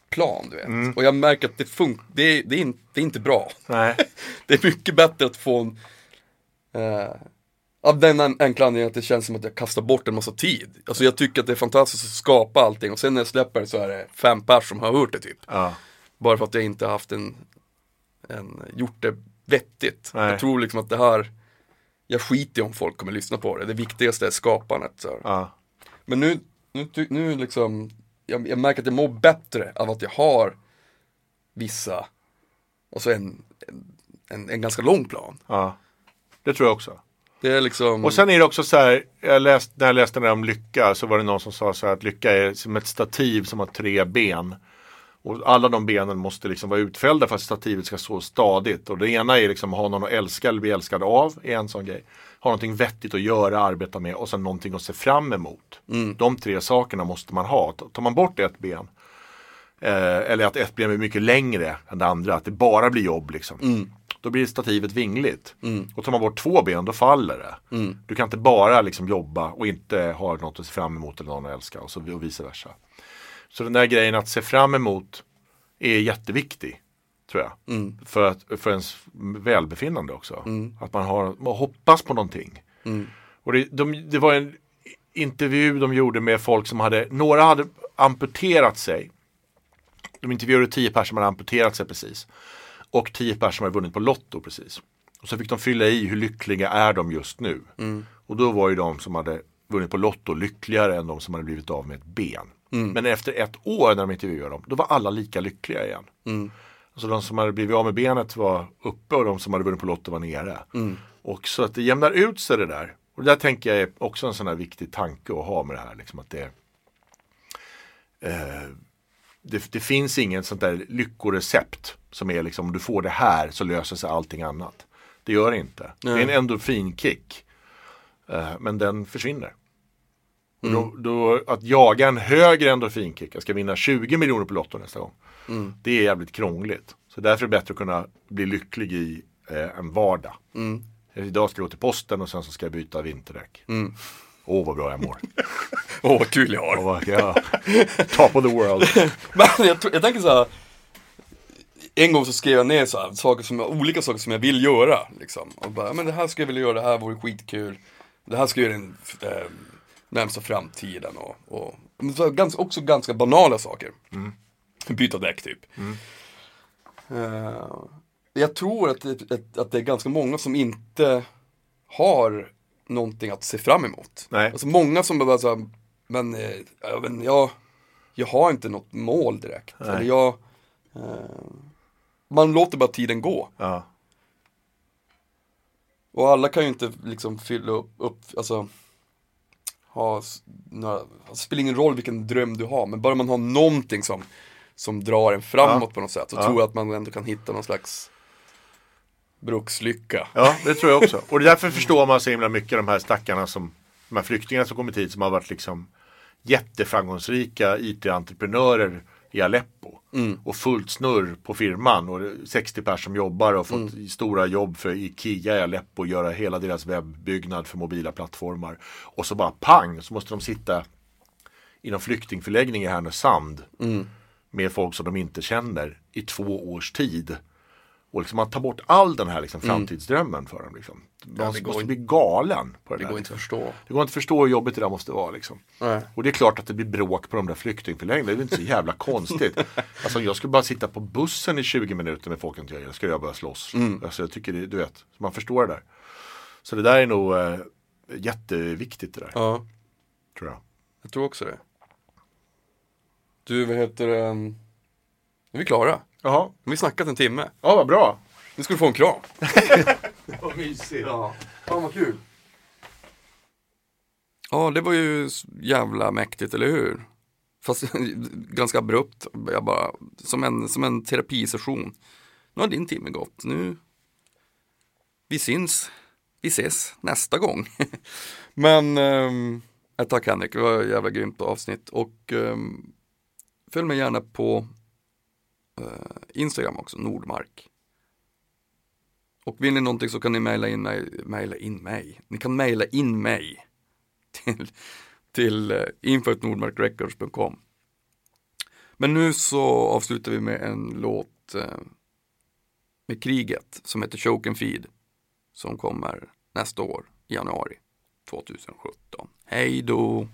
[SPEAKER 1] plan, du vet. Och jag märker att det funkar, det, det, är inte, det är inte bra.
[SPEAKER 2] Nej.
[SPEAKER 1] Det är mycket bättre att få en, eh, av den en- enkla anledningen att det känns som att jag kastar bort en massa tid. Alltså jag tycker att det är fantastiskt att skapa allting och sen när jag släpper det så är det fem pers som har hört det typ.
[SPEAKER 2] Ja.
[SPEAKER 1] Bara för att jag inte haft en, en gjort det vettigt.
[SPEAKER 2] Nej.
[SPEAKER 1] Jag tror liksom att det här, jag skiter i om folk kommer lyssna på det. Det viktigaste är skapandet. Så.
[SPEAKER 2] Ja.
[SPEAKER 1] Men nu, nu, nu liksom, jag, jag märker att jag mår bättre av att jag har vissa, alltså en, en, en ganska lång plan.
[SPEAKER 2] ja. Det tror jag också.
[SPEAKER 1] Det är liksom,
[SPEAKER 2] Och sen är det också så här, jag läst, när jag läste den om lycka så var det någon som sa så här att lycka är som ett stativ som har tre ben. Och alla de benen måste liksom vara utfällda för att stativet ska stå stadigt. Och det ena är liksom att ha någon att älska eller bli älskad av, är en sån grej. Ha någonting vettigt att göra, arbeta med och sen någonting att se fram emot. De tre sakerna måste man ha. Tar man bort ett ben eh, eller att ett ben är mycket längre än det andra, att det bara blir jobb liksom. Då blir stativet vingligt. Och tar man bort två ben, då faller det. Du kan inte bara liksom jobba och inte ha något att se fram emot eller någon att älska och, så, och vice versa. Så den där grejen att se fram emot är jätteviktig. Tror jag. För, att, för ens välbefinnande också. Att man, har, man hoppas på någonting. Och det, de, det var en intervju de gjorde med folk som hade, några hade amputerat sig. De intervjuade tio personer som hade amputerat sig precis. Och tio personer som hade vunnit på Lotto precis. Och så fick de fylla i hur lyckliga är de just nu. Och då var ju de som hade vunnit på Lotto lyckligare än de som hade blivit av med ett ben. Men efter ett år när de intervjuade dem, då var alla lika lyckliga igen. Alltså de som hade blivit av med benet var uppe och de som hade vunnit på Lotto var nere. Och så att det jämnar ut sig det där. Och det där tänker jag är också en sån här viktig tanke att ha med det här. Liksom att det, eh, det, det finns ingen sånt där lyckorecept som är liksom om du får det här så löser sig allting annat. Det gör det inte. Det är en endorfinkick. Eh, men den försvinner. Och Då, då, att jaga en högre endorfinkick, jag ska vinna 20 miljoner på Lotto nästa gång. Det är jävligt krångligt. Så därför är det bättre att kunna bli lycklig i eh, en vardag. Idag ska jag gå till posten och sen så ska jag byta vinterdäck. Åh vad bra jag mår.
[SPEAKER 1] åh vad kul jag har.
[SPEAKER 2] Vad- ja. Top of the world.
[SPEAKER 1] Men jag, jag tänker så här. En gång så skrev jag ner så här, saker som olika saker som jag vill göra. Liksom. Och bara, men det här ska jag vilja göra, det här vore skitkul. Det här ska jag göra i den eh, närmsta framtiden. Och, och så ganska, också ganska banala saker. Byta däck typ. Eh, jag tror att det, att, att det är ganska många som inte har någonting att se fram emot.
[SPEAKER 2] Nej.
[SPEAKER 1] Alltså många som bara så här, men, eh, ja, men jag, jag har inte något mål direkt. Eller jag, eh, man låter bara tiden gå.
[SPEAKER 2] Ja.
[SPEAKER 1] Och alla kan ju inte liksom fylla upp, upp alltså ha några, det spelar ingen roll vilken dröm du har, men bara man har någonting som, som drar en framåt på något sätt, så tror jag att man ändå kan hitta någon slags brukslycka.
[SPEAKER 2] ja, det tror jag också. Och därför förstår man så himla mycket de här stackarna som, de här flyktingarna som kommit hit som har varit liksom jätteframgångsrika IT-entreprenörer i Aleppo. Och fullt snurr på firman och det är 60 personer som jobbar och fått stora jobb för Ikea i Aleppo och göra hela deras webbyggnad för mobila plattformar. Och så bara pang så måste de sitta i någon flyktingförläggning i Härnösand med folk som de inte känner i två års tid. Och liksom man tar bort all den här liksom framtidsdrömmen för dem. Liksom.
[SPEAKER 1] Det går
[SPEAKER 2] måste
[SPEAKER 1] inte-
[SPEAKER 2] bli galen på det,
[SPEAKER 1] Det
[SPEAKER 2] där.
[SPEAKER 1] går inte att förstå.
[SPEAKER 2] Det går inte att förstå hur jobbigt det där måste vara. Liksom.
[SPEAKER 1] Nej.
[SPEAKER 2] Och det är klart att det blir bråk på de där flyktingförläggningarna. Det är inte så jävla konstigt. Alltså jag skulle bara sitta på bussen i 20 minuter med folk jag inte gillar. Ska jag börja slåss. Alltså jag tycker det, du vet, man förstår det där. Så det där är nog eh, jätteviktigt det där,
[SPEAKER 1] Ja,
[SPEAKER 2] tror jag.
[SPEAKER 1] jag tror också det. Du, vad heter det? Nu är vi klara.
[SPEAKER 2] Jaha,
[SPEAKER 1] Nu har vi snackat en timme.
[SPEAKER 2] ja vad bra.
[SPEAKER 1] Nu ska du få en kram.
[SPEAKER 2] Vad mysigt.
[SPEAKER 1] Ja, fan vad kul. Ja, det var ju jävla mäktigt, eller hur? Fast ganska abrupt, jag bara, som en, som en terapisession. Nu har din timme gått, nu, vi syns, vi ses nästa gång. Men, ähm, tack Henrik, det var ett jävla grymt avsnitt och ehm, följ mig gärna på Eh, Instagram också, Nordmark. Och vill ni någonting så kan ni mejla in mig, mejla in mig. Ni kan mejla in mig till, till eh, info.nordmarkrecords.com. Men nu så avslutar vi med en låt eh, med kriget som heter Choke and Feed som kommer nästa år i januari 2017. Hej då!